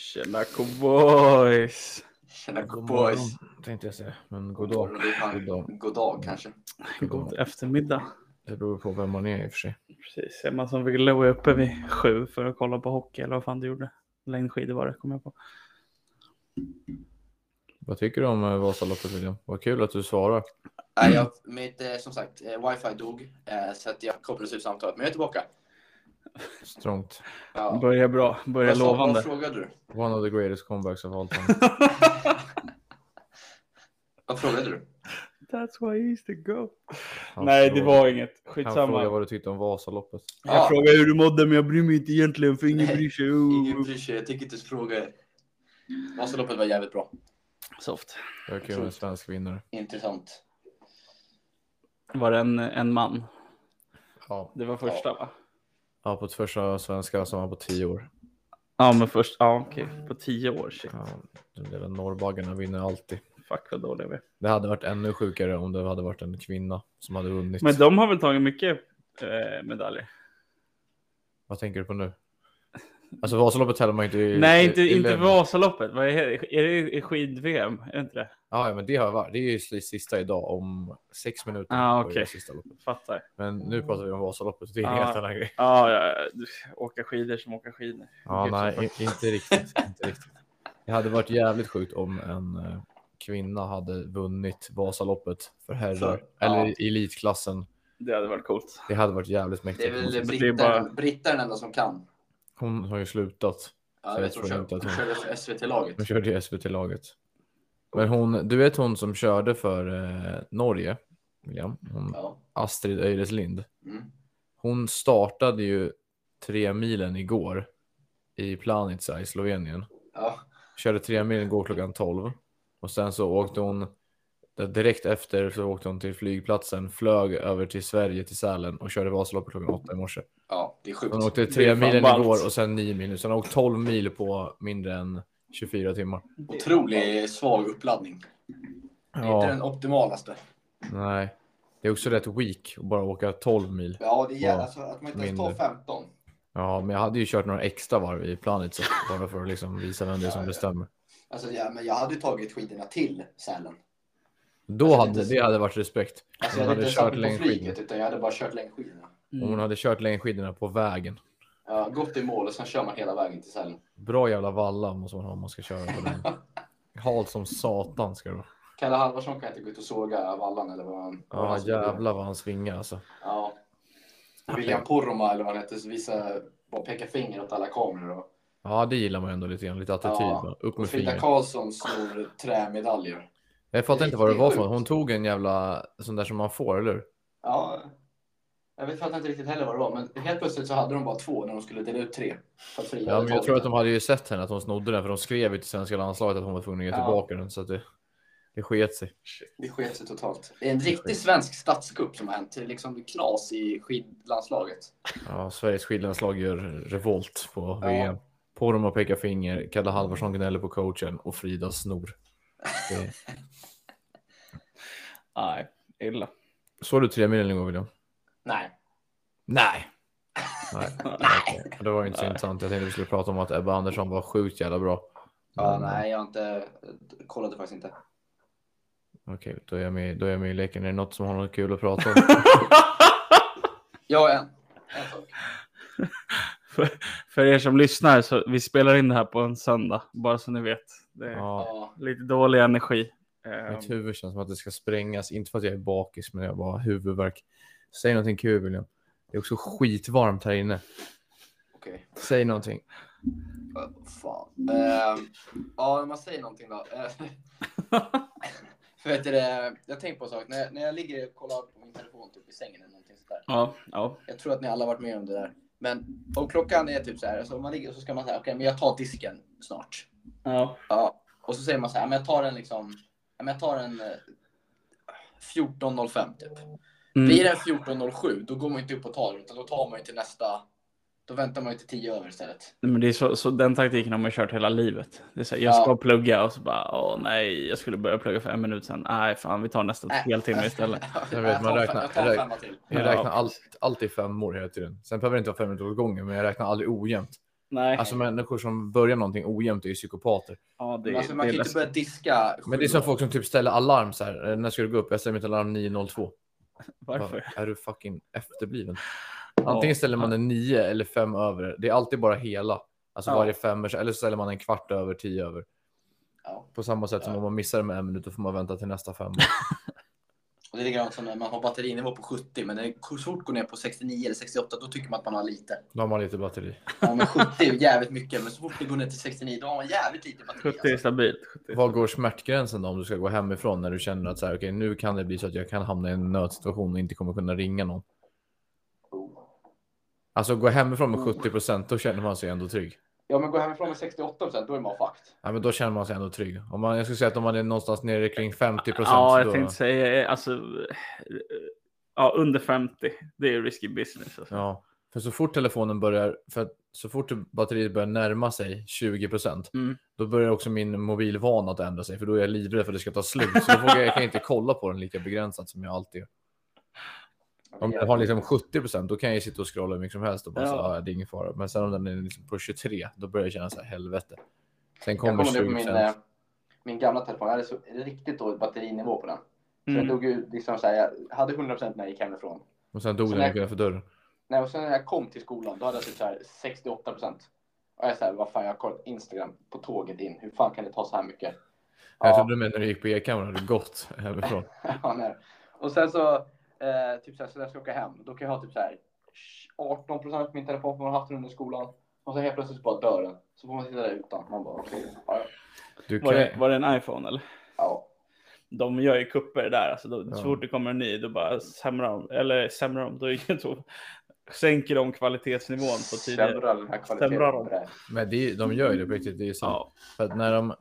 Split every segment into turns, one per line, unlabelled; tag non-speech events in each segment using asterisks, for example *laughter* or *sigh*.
Tjena cowboys!
Tjena
God
boys.
morgon, tänkte jag säga. Men god
God
dag. God dag.
God dag kanske.
God eftermiddag.
Det beror på vem man är i och för sig.
Precis, är man som Ville och är uppe vid sju för att kolla på hockey eller vad fan du gjorde. Längdskidor var det, kom jag på.
Vad tycker du om eh, Vasaloppet William? Vad kul att du svarar.
Nej, jag, mitt, eh, som sagt, eh, wifi dog så att jag kopplades ut samtalet. Men jag är tillbaka.
Strångt.
Ja.
Börjar bra, börjar
sa-
lovande.
Vad frågade du?
One of the greatest comebacks of all time. *laughs*
Vad frågade du?
That's why I used to go.
Han
Nej, det
frågar-
var inget.
Han
Skitsamma.
frågade vad du tyckte om Vasaloppet.
Jag
Ja.
frågade hur du mådde, men jag bryr mig inte egentligen för ingen
Nej,
bryr sig.
Ingen
Oh.
bryr sig, jag tänker inte ens fråga. Vasaloppet var jävligt bra.
Soft.
Det var kul med en svensk vinnare.
Intressant.
Var det en, en man?
Ja.
Det var första va?
Ja, på ett första svenska som var på tio år.
Ja, men först, ja okej, på tio år. Shit.
Ja, de där norrbaggarna vinner alltid.
Fuck vad dåliga vi.
Det hade varit ännu sjukare om det hade varit en kvinna som hade vunnit.
Men de har väl tagit mycket eh, medaljer?
Vad tänker du på nu? Alltså Vasaloppet täller man inte i...
Nej, inte,
i
inte. Vasaloppet. Vad är, är det i skid-VM? Är det inte det?
Ja, ja, men det har varit. Det är ju sista idag om sex minuter.
Ah, okej.
Sista loppet.
Fattar.
Men nu pratar vi om Vasaloppet. Det är en
Ja.
helt annan grej.
Ja, ja, åka skidor som åka skidor.
Ja,
Gud,
nej, inte riktigt. inte riktigt. Det hade varit jävligt sjukt om en eh, kvinna hade vunnit Vasaloppet för herrar. Eller
ja.
i elitklassen.
Det hade varit coolt.
Det hade varit jävligt
Det är
mäktigt.
väl
jag
är
Britta,
bara-
Britta är den enda som kan.
Hon har ju slutat.
Ja, jag,
jag
tror hon
inte att
hon körde för SVT-laget.
Hon körde i SVT-laget. Men hon, du vet hon som körde för eh, Norge, William? Hon,
Ja.
Astrid Öjreslind.
Mm.
Hon startade ju tre milen igår i Planica i Slovenien.
ja.
Körde tre milen igår klockan 12. Och sen så åkte hon direkt efter så åkte hon till flygplatsen, flög över till Sverige till Sälen och körde Vasaloppet klockan åtta i morse.
Ja, det är sjukt.
Hon åkte
Det
tre milen
ballt.
igår och sen nio mil. Så hon har åkt 12 mil på mindre än 24 timmar.
Otroligt svag uppladdning. Det är inte den optimalaste.
Nej. Det är också rätt weak att bara åka 12 mil.
Ja, det är
Ja,
alltså att man inte ens tar 15.
Ja, men jag hade ju kört några extra varv i planet så bara för att liksom visa vem det är som
Ja, ja.
bestämmer.
Alltså, ja, men jag hade tagit skidorna till Sälen.
Då
Alltså,
hade
inte-
det hade varit respekt.
Alltså, jag hade
hade
inte
kört
på flyget, utan jag hade bara kört längdskidorna.
Om hon hade kört längdskidorna på vägen.
Ja, gått i mål och sen kör man hela vägen till Sälen.
Bra jävla valla måste man ha om man ska köra på den. *laughs* Halt som satan ska det vara.
Kalle Halvarsson kan inte gå ut och såga vallan eller vad han... vad
Ja
gjorde.
jävlar vad han svingar alltså.
Ja. William Poromaa eller vad han hette, så visa, bara peka finger åt alla kameror. Och,
Ja det gillar man ändå lite grann, lite attityd.
Ja.
Upp med
Frida
fingret.
Karlsson snor trämedaljer.
Jag fattar inte vad det var för. Hon tog en jävla sån där som man får, eller hur?
Ja, jag vet fattar inte riktigt heller vad det var, men helt plötsligt så hade de bara två när de skulle dela ut tre. För att Frida
Ja men jag tror att de hade ju sett henne att hon snodde den för de skrev ju till svenska landslaget att hon var tvungen att ge tillbaka den så att det, det sket sig.
Det sket sig totalt. Det är en riktig svensk statskupp som har hänt. Det är liksom knas i skidlandslaget.
Ja, Sveriges skidlandslag gör revolt på
Ja.
VM. Poromaa pekar finger, Kalle Halvarsson gnäller på coachen och Frida snor. Det... *laughs*
Nej, illa.
Såg du tre milen igår William?
Nej.
Nej. Nej. *laughs* okej. Det var ju inte så intressant. Jag tänkte vi skulle prata om att Ebba Andersson var sjukt jävla bra.
Ja,
Men,
nej, jag har inte... Kollade faktiskt inte.
Okej, då, är jag med, då är jag med i leken. Är det något som har något kul att prata om? *laughs*
Jag har en. En sak. *laughs*
För, för er som lyssnar, så vi spelar in det här på en söndag, bara så ni vet. Det är
Ja,
Ja.
lite dålig energi.
Mitt huvud känns som att det ska sprängas. Inte för att jag är bakis, men jag bara har huvudvärk. Säg någonting kul William. Det är också skitvarmt här inne.
Okej.
Säg någonting.
Ja, Fan. Ehm, ja, om man säger någonting då. Eh, För *laughs* vet du, det, jag tänkte på en sak. När jag, när jag ligger och kollar på min telefon typ i sängen eller någonting sånt där.
ja, ja.
Jag tror att ni alla har varit med om det där. Men om klockan är typ så här, så om man ligger så ska man säga okej, men jag tar disken snart.
ja.
Ja, och så säger man så här, men jag tar den liksom, ja, men jag tar en eh, 14.05 typ.
Mm.
Blir den 14.07, då går man inte upp och tar utan då tar man ju till nästa, då väntar man ju till 10 över istället.
Nej, Men det är så, så den taktiken har man kört hela livet. Det är så här, jag
Ja.
ska plugga och så bara, åh nej, jag skulle börja plugga för en minut sedan. Nej, fan, vi tar nästa
Nej.
heltimme istället. *laughs*
Jag vet, man räknar-
jag tar
jag
en femma till.
Jag
Ja.
räknar allt, alltid femmor hela tiden. Sen behöver det inte vara fem minuter åt gången, men jag räknar aldrig ojämnt.
Nej.
Alltså människor som börjar någonting ojämnt är ju psykopater.
ja, det,
alltså,
det
man
är
kan ju inte börja diska.
Men det är som folk som typ ställer alarm så här. "Eh, När ska du gå upp? Jag ställer mitt alarm 9.02. *laughs*
Varför?
Är du fucking efterbliven? Antingen ställer man en 9 eller 5 över. Det är alltid bara hela. Alltså
Ja.
varje fem eller så ställer man en kvart över, 10 över.
Ja.
På samma sätt som
Ja.
om man missar med en minut då får man vänta till nästa fem. *laughs*
Och det är likadant som när man har batterinivå på 70, men när det så fort går ner på 69 eller 68, då tycker man att man har lite.
Då har man lite batteri.
Ja, men 70 är jävligt mycket, men så fort det går ner till 69, då har man jävligt lite batteri.
70 är
Alltså.
stabilt. 70.
Var går smärtgränsen då om du ska gå hemifrån när du känner att så här, okej, nu kan det bli så att jag kan hamna i en nödsituation och inte kommer kunna ringa någon.
Oh.
Alltså gå hemifrån med 70% då känner man sig ändå trygg.
Ja, men gå hemifrån med 68 procent, då är man fucked.
Ja, men då känner man sig ändå trygg. Om man, jag skulle säga att om man är någonstans nere kring 50%
Ja, jag
då,
tänkte säga alltså. Ja, under 50. Det är risky business. Alltså.
Ja, för så fort telefonen börjar, för att så fort batteriet börjar närma sig 20
Mm.
då börjar också min mobilvana att ändra sig, för då är jag livrädd för att det ska ta slut. Så då vågar jag, jag kan inte kolla på den lika begränsat som jag alltid gör. Om jag har liksom 70% då kan jag ju sitta och scrolla hur mycket som helst och bara
Ja.
så, ah, det är ingen fara. Men sen om den är liksom på 23, då börjar jag känna så här, helvete. Sen
Jag
kommer
kommer nu
20
på min, eh, min gamla telefon, jag hade så riktigt dålig batterinivå på den. Så jag
Mm.
dog ju liksom så här, jag hade 100% när jag gick hemifrån.
och sen dog
så
den utanför dörren.
Nej, och sen när jag kom till skolan, då hade jag typ så här 68%. Och jag säger, vad fan, jag har kollat Instagram på tåget in. Hur fan kan det ta så här mycket?
Jag
Ja.
trodde du menade när du gick på e-kameran hade gått *laughs* hemifrån. *laughs*
Ja, nej. Och sen så, eh, typ så, här, så när jag ska åka hem, då kan jag ha typ så här 18 procent på min telefon för man har haft den under skolan. Och så helt plötsligt så bara dör den. Så får man sitta där utan. Man bara, okej, ja.
Du
Var,
kan...
det, var det en iPhone eller?
ja.
De gör ju kupper där. Alltså, då,
Ja.
Så fort det kommer en ny, då bara sämrar de. Eller sämrar de. Då, är det *laughs* så, sänker de kvalitetsnivån på tidigare.
Sämrar den här kvaliteten.
Sämrar de.
Men det, är- de gör ju det på riktigt, det är sant.
Ja.
För att när, de,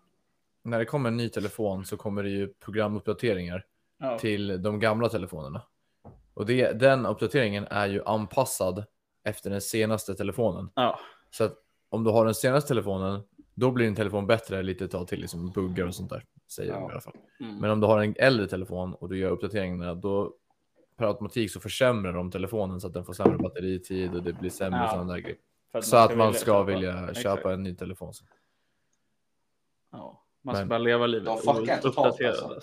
när det kommer en ny telefon så kommer det ju programuppdateringar
Ja.
till de gamla telefonerna. Och det, den uppdateringen är ju anpassad efter den senaste telefonen.
Ja.
Så att om du har den senaste telefonen, då blir din telefon bättre lite tag till liksom buggar och sånt där. Säger de
Ja.
i alla fall.
Mm.
Men om du har en äldre telefon och du gör uppdateringarna, då per automatik så försämrar de telefonen så att den får sämre batteritid och det blir sämre
Ja.
sådana där grejer. Så att man ska
köpa.
vilja
Exakt.
köpa en ny telefon.
Ja. Man ska
Men-
bara leva livet
De fuckar
och
totalt, alltså.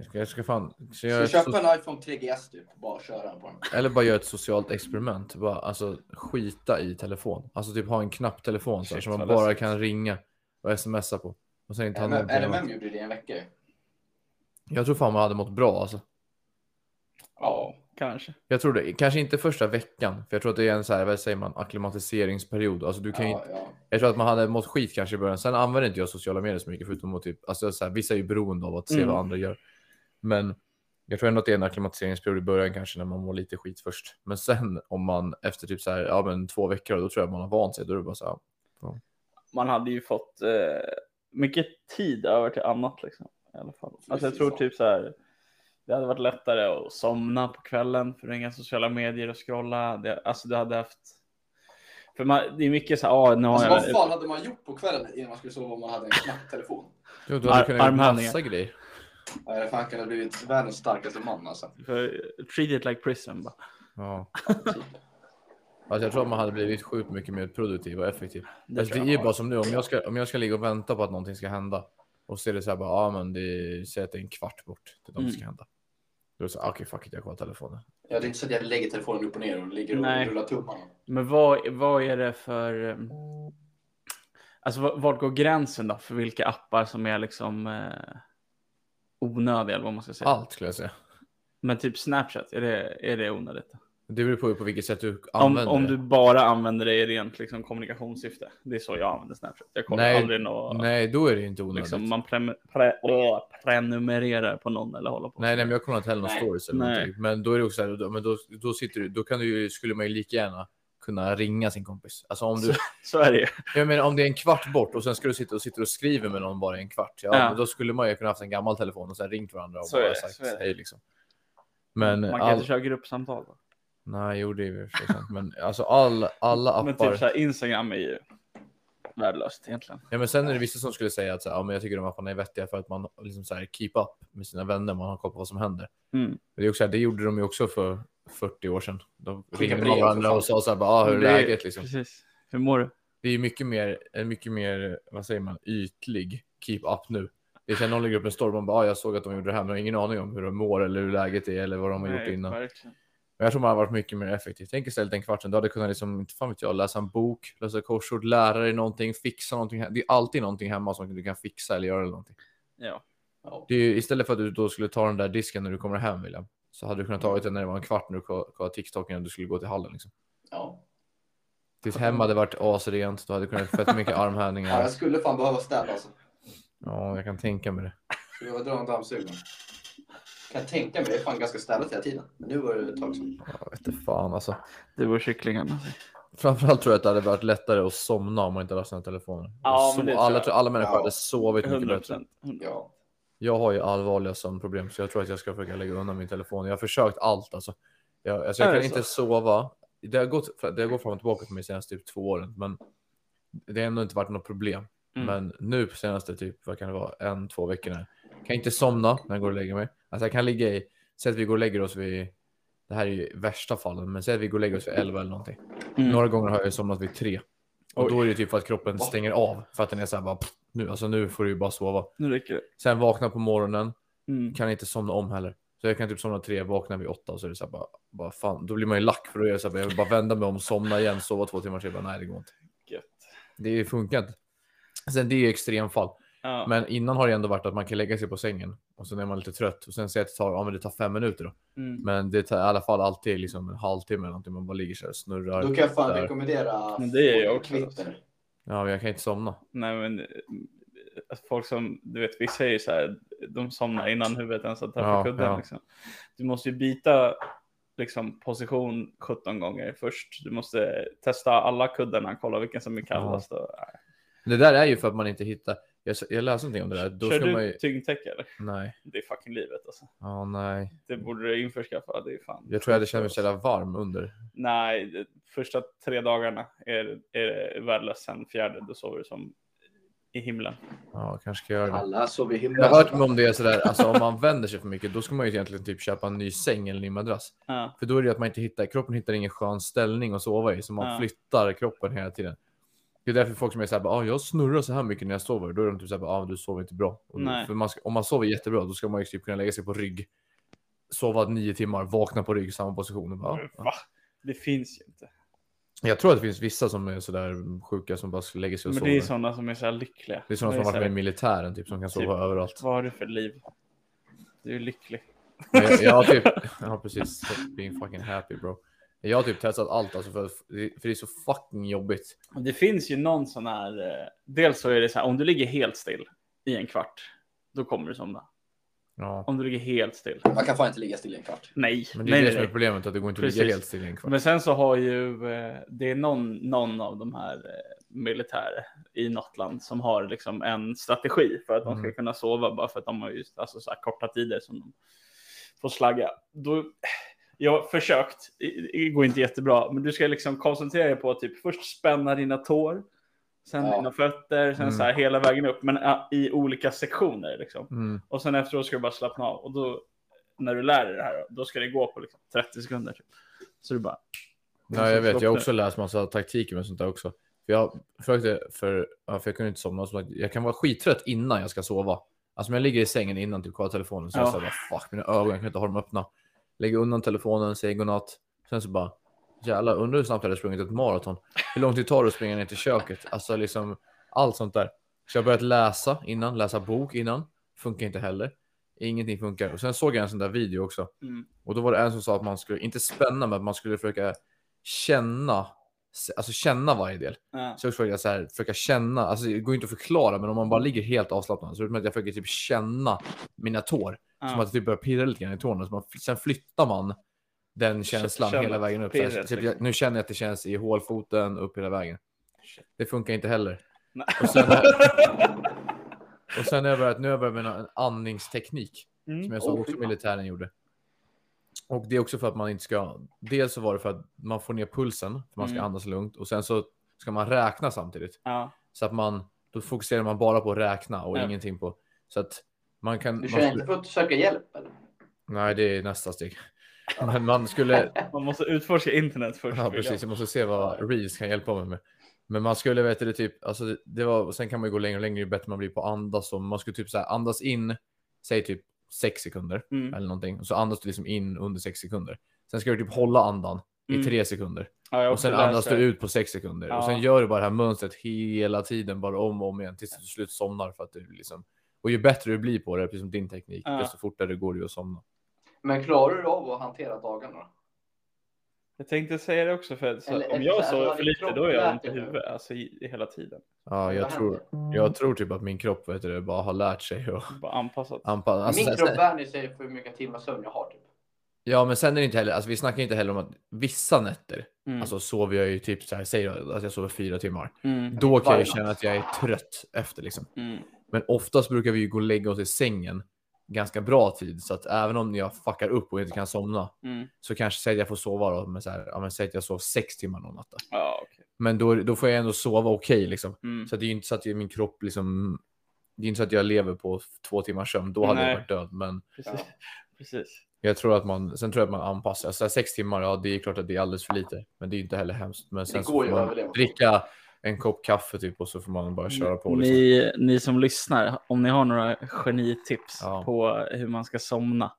Jag ska, jag ska fan...
Ska
jag,
jag köpa en iPhone 3GS typ? Bara köra på den.
Eller bara göra ett socialt experiment. Bara, alltså skita i telefon. Alltså typ ha en knapptelefon så här, som man bara kan ringa och smsa på. Och sen inte ha någonting annat.
Gjorde det i en vecka.
Jag tror fan man hade mått bra alltså.
Ja, kanske.
Jag tror det, kanske inte första veckan. För jag tror att det är en så här, vad säger man, acklimatiseringsperiod. Alltså du kan
Ja,
inte,
ja.
jag tror att man hade mått skit kanske i början. Sen använder inte jag sociala medier så mycket förutom att typ, alltså så här, vissa är ju beroende av att se
Mm.
vad andra gör. Men jag tror ändå att det är en acklimatiseringsperiod i början kanske när man mår lite skit först. Men sen om man efter typ så här, ja men två veckor, då tror jag man har vant sig. Då är det bara så här,
Man hade ju fått eh, mycket tid över till annat liksom. I alla fall. Alltså jag tror typ så här. Det hade varit lättare att somna på kvällen för inga sociala medier och scrolla. Det, alltså du hade haft. För man, det är mycket så här, ah, nu har
Alltså,
jag.
vad fan hade man gjort på kvällen innan man skulle sova om man hade en knapptelefon?
jo, du hade
Ar-
kunnat göra massa grejer.
Fan kan ha blivit världens starkaste man alltså.
För, treat it like prison bara.
Ja. Alltså jag tror att man hade blivit sjukt mycket mer produktiv och effektiv.
Det
Alltså, det är ju bara som nu, om jag, ska, om jag ska ligga och vänta på att någonting ska hända och så är det så här bara, ja ah, men det säger att det är en kvart bort till att någonting ska hända. Då är det så här, okej fuck it, jag kollar telefonen.
Ja, det är inte så att jag lägger telefonen upp och ner och ligger och
Nej.
rullar tummarna.
Men vad, vad är det för... um, Alltså vad- vart går gränsen då för vilka appar som är liksom eh, onödiga eller vad man ska säga?
Allt skulle jag säga.
Men typ Snapchat, är det, är det onödigt?
Det beror på på vilket sätt du
Om,
använder
om
det.
du bara använder det i rent liksom, kommunikationssyfte. Det är så jag använder Snapchat. Jag kollar
Nej,
aldrig något.
Nej, då är det inte onödigt.
Liksom, man pre, pre, åh, prenumererar på någon eller håller på.
Nej, nej, men jag kollar inte heller någon stories eller
Nej.
någonting. Men då är det också så här, då, men då, då sitter du, då kan du ju, skulle man ju lika gärna kunna ringa sin kompis. Alltså om du,
Så är det ju.
jag menar om det är en kvart bort och sen ska du sitta och sitta och skriva med någon bara i en kvart. Ja,
Ja.
Men då skulle man ju kunna haft en gammal telefon och sen ringt varandra och
Så
bara
det,
sagt
så
hej liksom. Men
Man kan
all,
inte köra gruppsamtal. Då.
nej, jo det är ju. Men alltså all, alla
Men
appar.
typ så här, Instagram är ju värdelöst egentligen.
Ja, men sen är det vissa som skulle säga att så här, ja, men jag tycker de apparna är vettiga för att man liksom så här, keep up med sina vänner, man har koll på vad som händer.
Mm.
Men det, är också så här, det gjorde de ju också för 40 år sedan. De ringde varandra och sa så här, bara, ah, hur är läget liksom.
Precis. Hur mår du?
det är mycket mer, en mycket mer, vad säger man, ytlig keep up nu. Det är sen någon lägger upp en story och man bara, ah, jag såg att de gjorde det här, men jag har ingen aning om hur de mår eller hur läget är eller vad de har gjort
Nej,
innan.
verkligen.
Men Jag tror man har varit mycket mer effektiv. Tänk istället en kvart sedan, du hade kunnat liksom, inte fan vet jag, läsa en bok, läsa korsord, lära dig någonting, fixa någonting. Det är alltid någonting hemma som du kan fixa eller göra eller någonting.
Ja.
Ja.
Det är ju, istället för att du då skulle ta den där disken när du kommer hem William, så hade du kunnat ta den när det var en kvart när du kollade TikTok innan du skulle gå till hallen. Liksom.
Ja.
Ditt hem hade varit asrent, du hade kunnat fett mycket *laughs*
ja,
armhävningar.
jag skulle fan behöva städa alltså.
Ja, jag kan tänka mig det.
Skulle behöva dra en dammsugare. Kan jag tänka mig, det är fan ganska städat hela tiden. Men nu var det ett tag sedan.
Jag vet inte fan alltså.
Du och kycklingarna.
Framförallt tror jag att det hade varit lättare att somna om man inte hade haft sina telefoner.
Ja, men det tror
alla,
jag.
tror- alla människor
Ja.
hade sovit mycket
100
bättre.
procent.
Ja.
Jag har ju allvarliga sömnproblem så jag tror att jag ska försöka lägga undan min telefon. Jag har försökt allt alltså. Jag, alltså, jag kan inte sova. Det har, gått, det har gått fram och tillbaka för mig senaste typ två åren, men det har ändå inte varit något problem.
Mm.
Men nu på senaste typ, vad kan det vara, en, två veckorna. Kan jag inte somna när jag går och lägger mig. Alltså jag kan ligga i, säg att vi går och lägger oss vid, det här är ju värsta fallen, men säg att vi går och lägger oss vid 11 eller någonting.
Mm.
Några gånger har jag somnat vid tre. Och
Oj.
då är det typ för att kroppen stänger av. För att den är så här bara, pff, nu, alltså nu får du ju bara sova.
Nu räcker det.
Sen vakna på morgonen,
Mm.
kan inte somna om heller. Så jag kan typ somna tre, vakna vid åtta och så är det så här bara, bara fan, då blir man ju lack för då är det så här, jag vill bara vända mig om, somna igen, sova två timmar till. Bara, nej, det går inte.
Gött.
Det funkar inte. Sen det är ju extremfall.
Ja.
Men innan har det ändå varit att man kan lägga sig på sängen och sen är man lite trött och sen säger att det tar, ja, men det tar fem minuter då.
Mm.
Men det tar i alla fall alltid liksom en halvtimme eller någonting. Man bara ligger så här och snurrar.
Då kan jag fan
där.
rekommendera
Men det är jag också.
Twitter.
Ja, men jag kan inte somna.
Nej, men folk som, du vet, vi säger så här, de somnar innan huvudet ens har träffat
Ja,
kudden.
ja.
Liksom. Du måste ju byta liksom, position 17 gånger först. Du måste testa alla kuddarna, kolla vilken som är kallast. Och, nej.
Det där är ju för att man inte hittar. Jag, jag läste någonting om det där. Då
Kör
ska
du
man ju...
tyngdtäcke eller?
Nej.
Det är fucking livet alltså.
Ja, nej.
Det borde du införskaffa. Det är fan.
Jag tror jag hade känt mig så jävla varm under.
Nej, det- första tre dagarna är, är värdelöst. Sen fjärde, då sover du som i himlen.
Ja, kanske ska jag göra det.
Alla sover i
Jag
himlen.
har hört mig om det är sådär, alltså om man vänder sig för mycket, då ska man ju egentligen typ köpa en ny säng eller en ny madrass.
Ja.
För då är det ju att man inte hittar, kroppen hittar ingen skön ställning att sova i, så man
Ja.
flyttar kroppen hela tiden. Det är därför folk som är såhär, ah, jag snurrar så här mycket när jag sover, då är de typ såhär, ah, du sover inte bra. Och
Nej.
för man ska, om man sover jättebra, då ska man ju typ kunna lägga sig på rygg, sova nio timmar, vakna på rygg samma position. Bara, ah?
Det finns ju inte.
Jag tror att det finns vissa som är sådär sjuka som bara lägger sig och
Men
sover.
det är sådana som är så lyckliga.
det är sådana som har varit med i militären, typ, som kan sova
Typ.
överallt.
Vad har du för liv? Du är lycklig.
Men Jag, jag har typ, *laughs* ja precis, being fucking happy bro. Jag har typ testat allt alltså för, för det är så fucking jobbigt.
Det finns ju någon sån här, eh, dels så är det så här, om du ligger helt still i en kvart, då kommer du somna.
Ja.
Om du ligger helt still.
Man kan fan inte ligga still i en kvart.
Nej,
Men det är
nej,
det
nej,
som är problemet, att det går inte att ligga
Precis.
helt still i en kvart.
Men sen så har ju, eh, det är någon, någon av de här eh, militärer i något land som har liksom en strategi för att de ska
Mm.
kunna sova bara för att de har just alltså så här korta tider som de får slagga. Då, jag har försökt, det går inte jättebra, men du ska liksom koncentrera dig på att typ först spänna dina tår, sen
Ja.
dina fötter, sen
Mm.
så här hela vägen upp, men i olika sektioner liksom.
Mm.
Och sen efteråt ska du bara slappna av och då när du lär dig det här, då ska det gå på liksom 30 sekunder. Typ. Så du bara.
Ja, jag vet, jag har också läst massa taktiker med sånt där också. För jag försökte, för, för jag kunde inte somna, så jag kan vara skittrött innan jag ska sova. Alltså om jag ligger i sängen innan, typ kollar telefonen, så
Ja.
jag säger bara fuck mina ögon, jag kan inte ha dem öppna. Lägger undan telefonen, säger godnatt. Sen så bara, jävlar, undrar hur snabbt jag hade sprungit ett maraton. Hur lång tid tar det att springa ner till köket? Alltså liksom, allt sånt där. Så jag börjat läsa innan, läsa bok innan. Funkar inte heller. Ingenting funkar. Och sen såg jag en sån där video också.
Mm.
Och då var det en som sa att man skulle, inte spänna, men att man skulle försöka känna, alltså känna varje del.
Ja.
Så jag försöker så här, försöka känna, alltså det går inte att förklara, men om man bara ligger helt avslappnad så är det att jag försöker typ känna mina tår. Som
Ja.
att det typ börjar pirra lite grann i tårna. Så man, sen flyttar man den känslan
känner
hela vägen upp. Så
pirret,
typ,
liksom.
nu känner jag att det känns i hålfoten upp hela vägen.
Shit.
Det funkar inte heller.
Nej.
Och sen, *laughs* och sen har jag börjat, nu har jag börjat med en andningsteknik.
Mm.
Som jag såg
Åh,
också militären gjorde. Och det är också för att man inte ska... Dels så var det för att man får ner pulsen, för man ska
Mm.
andas lugnt. Och sen så ska man räkna samtidigt.
Ja.
Så att man, då fokuserar man bara på att räkna och
Ja.
ingenting på... Så att man kan...
Du
man
känner
skulle-
inte för att söka hjälp eller?
Nej, det är nästa steg. Men man skulle... *laughs*
Man måste utforska internet först.
Ja, precis. Jag måste se vad Reels kan hjälpa mig med. Men man skulle veta det typ, alltså det, var, sen kan man ju gå längre och längre ju bättre man blir på att andas. Och man skulle typ så här andas in, säg typ 6 sekunder
Mm.
eller någonting. Och så andas du liksom in under 6 sekunder. Sen ska du typ hålla andan
Mm.
i 3 sekunder.
Ja,
Och sen andas du ut på 6 sekunder.
Ja.
Och sen gör du bara det här mönstret hela tiden, bara om och om igen tills du till slut somnar. För att du liksom... Och ju bättre du blir på det, precis som din teknik,
Ja.
desto fortare går det att somna.
Men klarar du av att hantera dagarna?
Jag tänkte säga det också, för så,
Eller-
om jag sover för lite
kropp
då är jag ont i huvudet, alltså i, i hela tiden.
Ja, jag tror, jag tror typ att min kropp vet du, bara har lärt sig att
Bara anpassat.
anpassa. Alltså,
Min
sen-
kropp vänjer sig för hur många timmar sömn jag har. Typ.
Ja, men sen är det inte heller, alltså vi snackar inte heller om att vissa nätter,
Mm.
alltså sover jag ju typ så här, säger jag att jag sover fyra timmar.
Mm.
Då kan jag känna att jag är trött efter liksom.
Mm.
Men oftast brukar vi ju gå och lägga oss i sängen ganska bra tid, så att även om jag fuckar upp och inte kan somna
Mm.
så kanske säg att jag får sova då, men så här, ja men säg att jag sov sex timmar någon natt.
Ja, okej.
Men då, då får jag ändå sova okej liksom.
Mm.
Så det är ju inte så att min kropp liksom, det är inte så att jag lever på två timmars sömn, då hade
Nej.
jag varit död. Men
Precis.
Ja. *laughs*
Precis.
jag tror att man, sen tror jag att man anpassar. Så här, sex timmar, ja det är klart att det är alldeles för lite. Men det är inte heller hemskt. Men sen så
går
får
ju att
man dricka en kopp kaffe typ och så får man bara köra på. Liksom.
Ni, ni som lyssnar, om ni har några genitips
Ja.
på hur man ska somna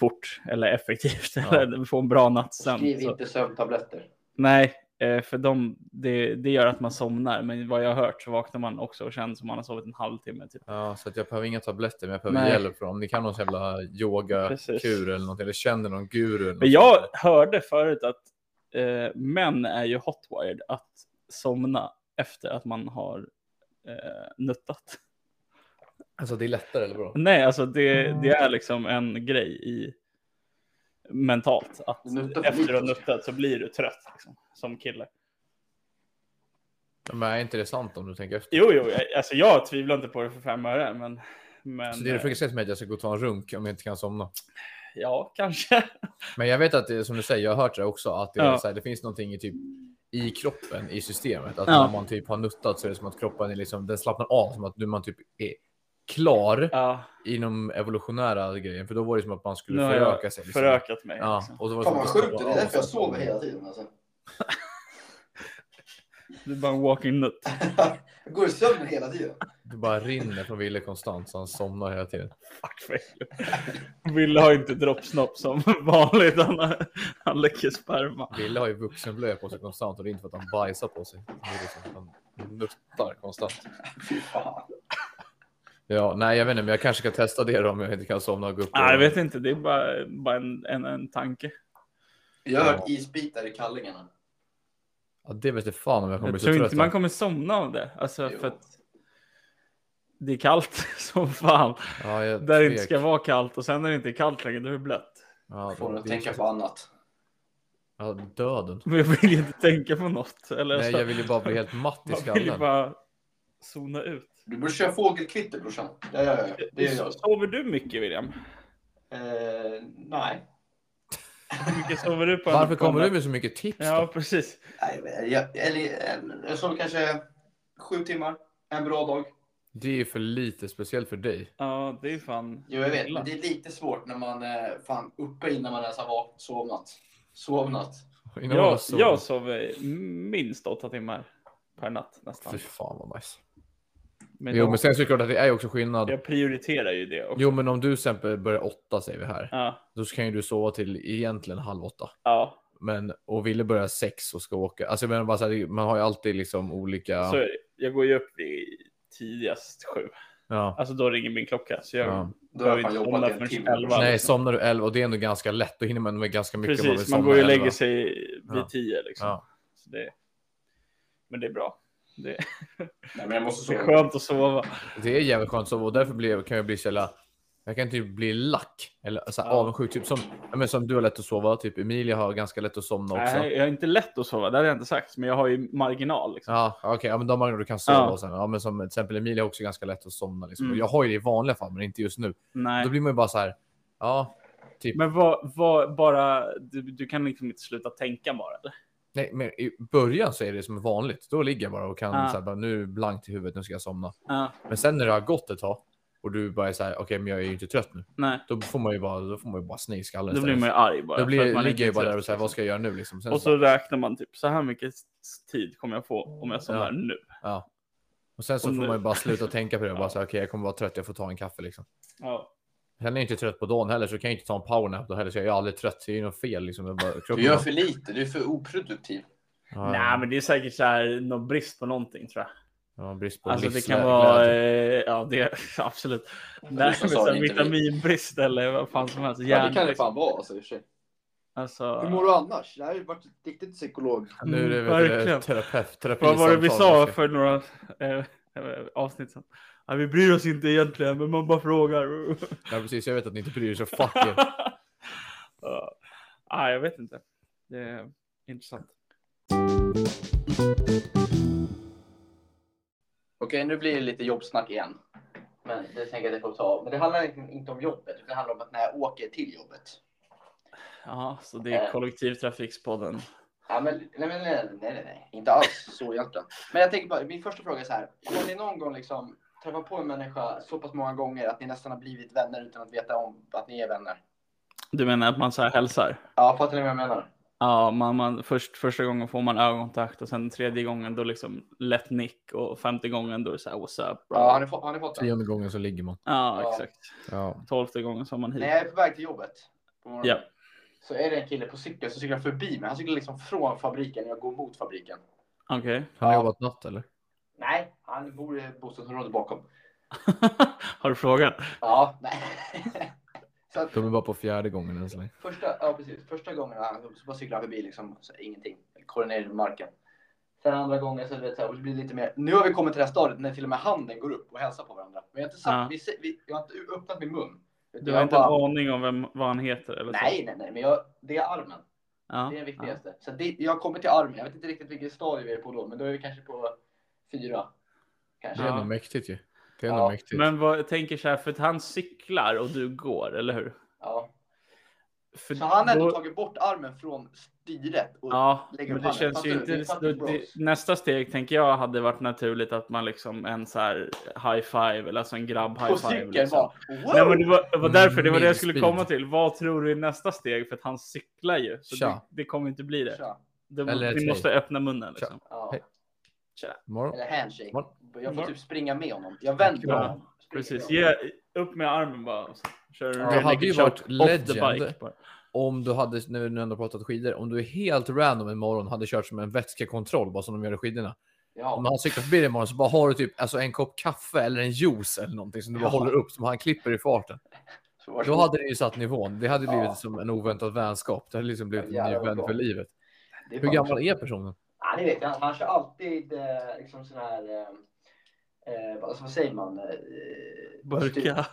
fort eller effektivt *laughs*
Ja.
eller få en bra nattsömn.
Skriv
så-
inte sömntabletter.
Nej, eh, för de, det, det gör att man somnar. Men vad jag har hört så vaknar man också och känner som man har sovit en halvtimme. Typ.
Ja, så att jag behöver inga tabletter, men jag behöver
Nej.
hjälp från om ni kan någon jävla yogakur eller något, eller känner någon guru. Eller
Men
sånt
jag
där.
hörde förut att eh, män är ju hotwired att somna efter att man har eh, nuttat.
Alltså det är lättare eller bra?
Nej, alltså det, det är liksom en grej i mentalt att efter du har
lite.
nuttat så blir du trött liksom, som kille.
Men är inte det sant om du tänker efter?
Jo, jo, jag- alltså jag tvivlar inte på det för fem öre, men, men
Så det är det
eh,
försöker säga till mig att jag ska gå och ta en runk om jag inte kan somna.
ja, kanske.
Men jag vet att det är som du säger, jag har hört det också, att det, är
Ja.
så här, det finns någonting i, typ, i kroppen, i systemet. Att
Ja.
när man typ har nuttat så är det som att kroppen är liksom, den slappnar av, som att nu man typ är klar
Ja,
inom evolutionära grejen. För då var det som att man skulle föröka sig. Liksom.
förökat mig.
Ja,
Liksom.
och så var
Fan vad sjukt, det är därför jag sover hela tiden. Alltså. *laughs*
Du är bara en walking nut. *laughs*
jag går i sömnen hela tiden.
Det bara rinner från Wille konstant så han somnar hela tiden.
Fuck fail. Ville har inte droppsnopp som vanligt. Han, han läcker sperma.
Wille har ju vuxenblöja på sig konstant och det är inte för att han bajsar på sig. Det är liksom att han nuttar konstant. Ja, nej jag vet inte, men jag kanske ska testa det då om jag inte kan somna och gå upp.
Nej, jag vet inte. Det är bara, bara en, en, en tanke.
Jag har
Ja.
hört isbitar i kallingarna.
Ja, det vet jag fan om jag kommer
Jag
bli så
tror
trött.
inte man kommer somna av det. Alltså
Jo.
för att det är kallt *laughs* som fan.
Ja, jag
Där det inte ska vara kallt och sen när det inte är kallt längre, då är det blött.
Ja,
Får
det- det
tänka på annat.
Ja, döden.
Men jag vill ju inte tänka på något. Eller
Nej,
så-
jag vill ju bara bli helt matt i *laughs*
man vill ju
skallen.
bara zona ut.
Du borde köra fågelkvitter brorsan. Ja, ja, ja. Det är jag.
Sover du mycket William?
Eh, nej.
Hur mycket sover du på
Varför kommer du med så mycket tips
Ja,
då?
precis.
nej jag, eller, jag sover kanske sju timmar. En bra dag.
Det är för lite, speciellt för dig.
Ja, det är fan.
Jo, jag vet. Men det är lite svårt när man är fan uppe innan man ens har vak- sovnat. Sovnat.
Innan
Jag,
sover.
jag sover minst åtta timmar per natt nästan.
Fy fan vad nice.
Men
Jo,
jag,
men sen så är det klart att det är också skillnad.
jag prioriterar ju det också.
Jo, men om du till exempel börjar åtta säger vi här.
Ja,
Då kan ju du sova till egentligen halv åtta.
ja,
Men, och ville börja sex och ska åka. Alltså jag menar bara så här, man har ju alltid liksom olika.
så. Jag går ju upp vid tidigast sju.
Ja.
Alltså då ringer min klocka. Så jag
ja.
Då har jag jobbat en
förrän
timme.
elva.
Nej,
liksom.
somnar du elva och det är ändå ganska lätt. Då hinner man med ganska mycket. man
Precis, man
somna
går ju och lägger sig vid
Ja.
tio liksom.
Ja.
Så det, men det är bra. Det,
Nej, men jag måste *laughs*
det är
sova.
skönt att sova.
Det är jävligt skönt att sova och därför blir, kan jag bli så jävla... Jag kan typ bli lack eller så här,
Ja.
avundsjuk. Typ som, men som du har lätt att sova, typ Emilia har ganska lätt att somna också.
Nej, jag är inte lätt att sova, det hade jag inte sagt. Men jag har ju marginal. Liksom.
Ja, okej, ja, men de gånger du kan sova
Ja.
och sen, ja, men som till exempel Emilia har också ganska lätt att somna. Liksom.
Mm.
Jag har ju det i vanliga fall, men inte just nu.
Nej.
Då blir man ju bara så här, ja, typ.
Men vad, vad, bara, du, du kan liksom inte sluta tänka bara? Eller?
Nej, men i början så är det som vanligt. Då ligger jag bara och kan
Ja.
så här, bara, nu blankt i huvudet, nu ska jag somna. Men sen när det har gått ett tag, och du bara är så här, okej men jag är ju inte trött nu.
Nej,
Då får man ju bara, då får man ju bara sned i skallen
då blir man ju arg bara.
Då blir,
man
ligger ju bara där och säger,
liksom.
vad ska jag göra nu liksom? Sen
Och så räknar man typ så här mycket tid kommer jag få om jag somnar
Ja.
nu.
Ja. Och sen så
Och
får
nu-
man ju bara sluta tänka på det och bara
Ja.
säga okej jag kommer vara trött, jag får ta en kaffe liksom.
Ja.
Sen är jag inte trött på dagen heller så kan jag inte ta en powernap då heller så jag är aldrig trött. Det är ju något fel liksom. Jag bara,
Du gör för lite, du är för oproduktiv.
Ja,
Nej, men det är säkert så här någon brist på någonting tror jag.
Ja, brist på
Alltså det kan vara, eh, ja det *laughs* absolut. Nej, men så
inte vi.
vitaminbrist eller vad fan som helst.
Ja, det kan det fan vara alltså, i.
Alltså,
Hur mår du annars? Det här har ju varit ett riktigt psykolog.
Nu är det
Mm, verkligen.
terapeut, terapi
vad var det vi sa för några eh, avsnitt sedan? Ja, vi bryr oss inte egentligen, men man bara frågar. *laughs*
Ja precis, jag vet att ni inte bryr er så *laughs* fuck er.
Ja. ah, jag vet inte. Det är intressant.
Okej, nu blir det lite jobbsnack igen. Men det tänker jag att jag får ta. Men det handlar inte om jobbet, utan det handlar om att när jag åker till jobbet.
Ja, så det är
Eh.
kollektivtrafikspodden.
Ja, men, nej, nej, nej, nej, nej, inte alls så egentligen. Men jag tänker bara, min första fråga är så här. Har ni någon gång liksom träffat på en människa så pass många gånger att ni nästan har blivit vänner utan att veta om att ni är vänner?
Du menar att man så här hälsar?
Ja, fattar ni vad jag menar?
Ja, man, man, först, första gången får man ögonkontakt och sen tredje gången då liksom lätt nick och femte gången då är det så här what's up bro?
Ja, har ni, fått- har ni fått den?
Tionde gången så ligger man.
Ja,
Ja.
exakt.
Ja.
Tolfte gången så har man hit.
När jag är på väg till jobbet
Ja.
så är det en kille på cykel som cyklar förbi mig. Han cyklar liksom från fabriken och jag går mot fabriken.
Okej.
Han har
Ja.
jobbat natt eller?
Nej, han bor i bostadsområdet bakom. *laughs*
har du frågat?
Ja, nej. *laughs* så att,
De är bara på fjärde gången än så länge.
första, ja, precis. första gången han, så bara cyklar han förbi liksom, så ingenting. Kollar ner i marken. Sen andra gången så, vet, så här, det blir lite mer. Nu har vi kommit till det här stadiet när till och med handen går upp och hälsar på varandra. Men jag har inte, sagt,
Ja.
vi, vi, jag har inte öppnat min mun.
Du har inte
bara-
en aning om vem, vad han heter eller så?
Nej, nej, nej, men jag, det är armen.
Ja.
Det är det viktigaste. Så det, jag har kommit till armen. Jag vet inte riktigt vilket stadie vi är på då, men då är vi kanske på fyra. Kanske.
Det är
Ja.
nog mäktigt ju. Det är
Ja,
nog mäktigt.
Men vad, jag tänker så här, för att han cyklar och du går, eller hur?
Ja.
För
Så han har ändå
då-
tagit bort armen från styret. Och,
Ja,
lägger
men det
handen.
känns ju inte...
Det
det, nästa steg tänker jag hade varit naturligt att man liksom en så här high five eller alltså en grabb high
på
five.
cykeln
Liksom.
Wow!
Nej, men det var, det var därför, det var det jag skulle
speed.
komma till. Vad tror du är nästa steg? För att han cyklar ju. Så det,
Tja.
det kommer inte bli det.
Tja.
det
ett
måste öppna munnen liksom.
Ja.
Hej.
Tja.
Morgon.
Eller handshake.
Var-
Jag får
var-
typ springa med honom. Jag vänder
Ja,
honom.
Precis, ge upp med armen bara. Och så kör du
Ja, det
hade ju varit legend. Om du hade, när vi ändå pratat skidor, om du är helt random en morgon hade kört som en vätskekontroll, bara som de gör i skidorna. Om
Ja.
han cyklar förbi dig imorgon så bara har du typ alltså en kopp kaffe eller en juice eller någonting som du bara
Ja.
håller upp som han klipper i farten. *laughs*
Det-
Då hade det ju satt nivån. Det hade blivit
Ja.
som en oväntad vänskap. Det hade liksom blivit en ny vän för livet.
Det
Hur gammal är personen?
Ja, ni vet, han, han kör alltid eh, liksom sån här... Eh, eh, vad, vad säger man? Eh,
Burka.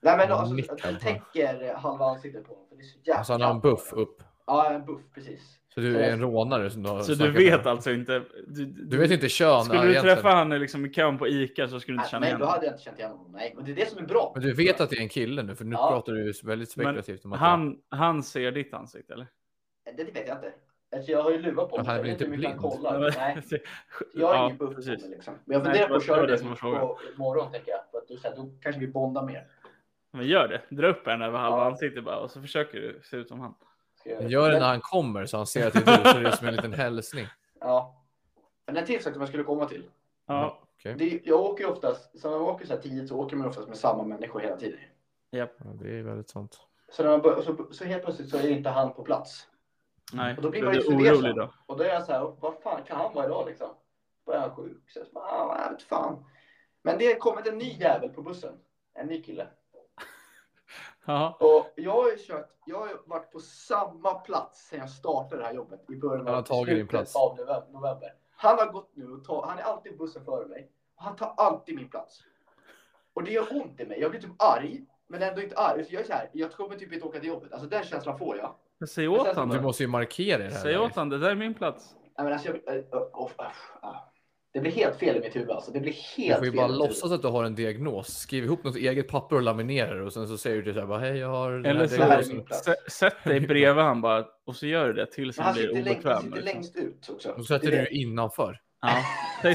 Nej men alltså, han
va?
täcker halva ansiktet på honom. För det är så jävla
Alltså han har en buff upp.
Ja, en buff, precis.
Så du är en rånare som du har
Så du vet
med.
alltså inte? Du,
Du vet inte kön
Skulle du
egentligen.
träffa han liksom i kön på Ica så skulle du inte
Nej,
känna
nej,
igen
då
honom.
hade jag inte känt igen honom. Nej, men det är det som är bra.
Men du vet att det är en kille nu, för nu
Ja.
pratar du väldigt spekulativt om att
Han, han ser ditt ansikte eller?
Det vet jag inte. Alltså, jag har ju luva på mig. Jag vet hur
inte
mycket han kollar. Nej, *laughs* jag har ingen buff på mig liksom. Men jag funderar
det
på att köra
det
det på imorgon tänker jag. För att du, så här, då kanske vi bondar mer.
Men gör det. Dra upp en över halva
Ja.
ansiktet bara och så försöker du se ut som han.
Gör det när han kommer så han ser att det är du, så det är som en liten hälsning.
Ja. Men en till sak som jag skulle komma till.
Ja,
Okej.
Det är, jag åker ju oftast, så när man åker så här tidigt så åker man oftast med samma människor hela tiden.
Ja, det är väldigt sant.
Så, när man bör, så, så helt plötsligt så är inte han på plats.
Nej.
Och då blir man ju fundersam.
orolig då.
Och då är jag så här, vad fan kan han vara idag liksom? Då är han sjuk. Så jag bara, ah, jag vet fan. Men det har kommit en ny jävel på bussen. En ny kille. *laughs*
Ja,
Och jag har ju kört, jag har varit på samma plats sedan jag startade det här jobbet i början
Han har
av
tagit din
slutet
plats.
av november-. Han har gått nu och tagit, han är alltid bussen före mig. Och han tar alltid min plats. Och det gör ont i mig. Jag blir typ arg, men ändå inte arg. Så jag är så här, jag kommer typ inte åka till jobbet. Alltså den känslan får jag.
Men säg åt han
Du måste ju markera det här.
Säg åt han, det där är min plats.
Nej, men alltså, jag, äh, äh, oh, äh, äh. Det blir helt fel i mitt huvud alltså. Det blir
Du
helt
får ju
fel
bara
i mitt huvud.
låtsas att du har en diagnos. Skriv ihop något eget papper och laminera det och sen så säger du så här bara hej jag har
Eller så
här
sätt dig bredvid han bara och så gör du det tills han blir
längst, han
obekväm.
sitter
liksom.
längst ut också.
Då sätter
Det är
du
det.
innanför.
Ja. *laughs* Så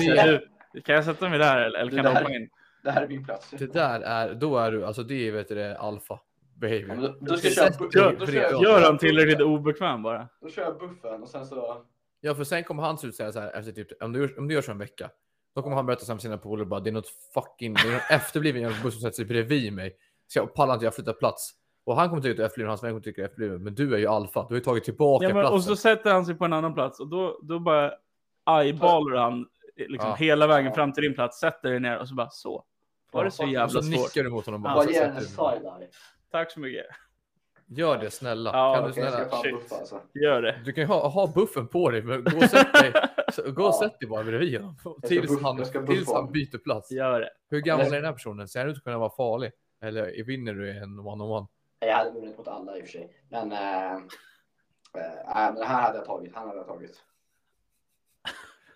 du, kan jag sätta mig där eller, eller
Du,
kan
det
du
här-
hoppa in?
Det här är min plats.
Det där är, då är du, alltså det är vet du, det, alfa. Baby.
Ja, då, då ska jag köra,
Gör-
då, kör jag,
Gör han tillräckligt obekväm bara.
då kör jag buffen och sen så...
Ja, för sen kommer han se ut säga så här efter typ, om du, gör- om du gör så en vecka. Då kommer han berätta sen för sina polare bara, det är något fucking, det är någon efterbliven jävla buss som sätter sig bredvid mig. Så jag pallar inte, jag flyttar plats. Och han kommer tycka att du är efterbliven, hans vän kommer tycka att du är efterbliven. Men du är ju alfa, du har ju tagit tillbaka
Ja, men,
platsen.
och så sätter han sig på en annan plats och då, då bara eyeballar han liksom
Ja.
hela vägen
Ja.
fram till din plats, sätter dig ner och så bara så. Var det så
Ja,
och
jävla
så
svårt?
nickar du mot honom bara.
Ja,
Bara
så
ge en
sätter du dig.
side-eye.
Tack så mycket.
Gör det snälla.
Ja,
kan du snälla?
buffa alltså.
Gör det.
Du kan ju ha, ha buffen på dig, men gå och sätt dig, *laughs* gå och sätt dig bara bredvid honom. Tills han, tills han byter plats.
Gör det.
Hur gammal är den här personen? Ser han ut att kunna vara farlig? Eller vinner du en one-on-one?
Jag hade vunnit mot alla i och för sig. Men, äh, äh, men det här hade jag tagit. Han hade jag tagit.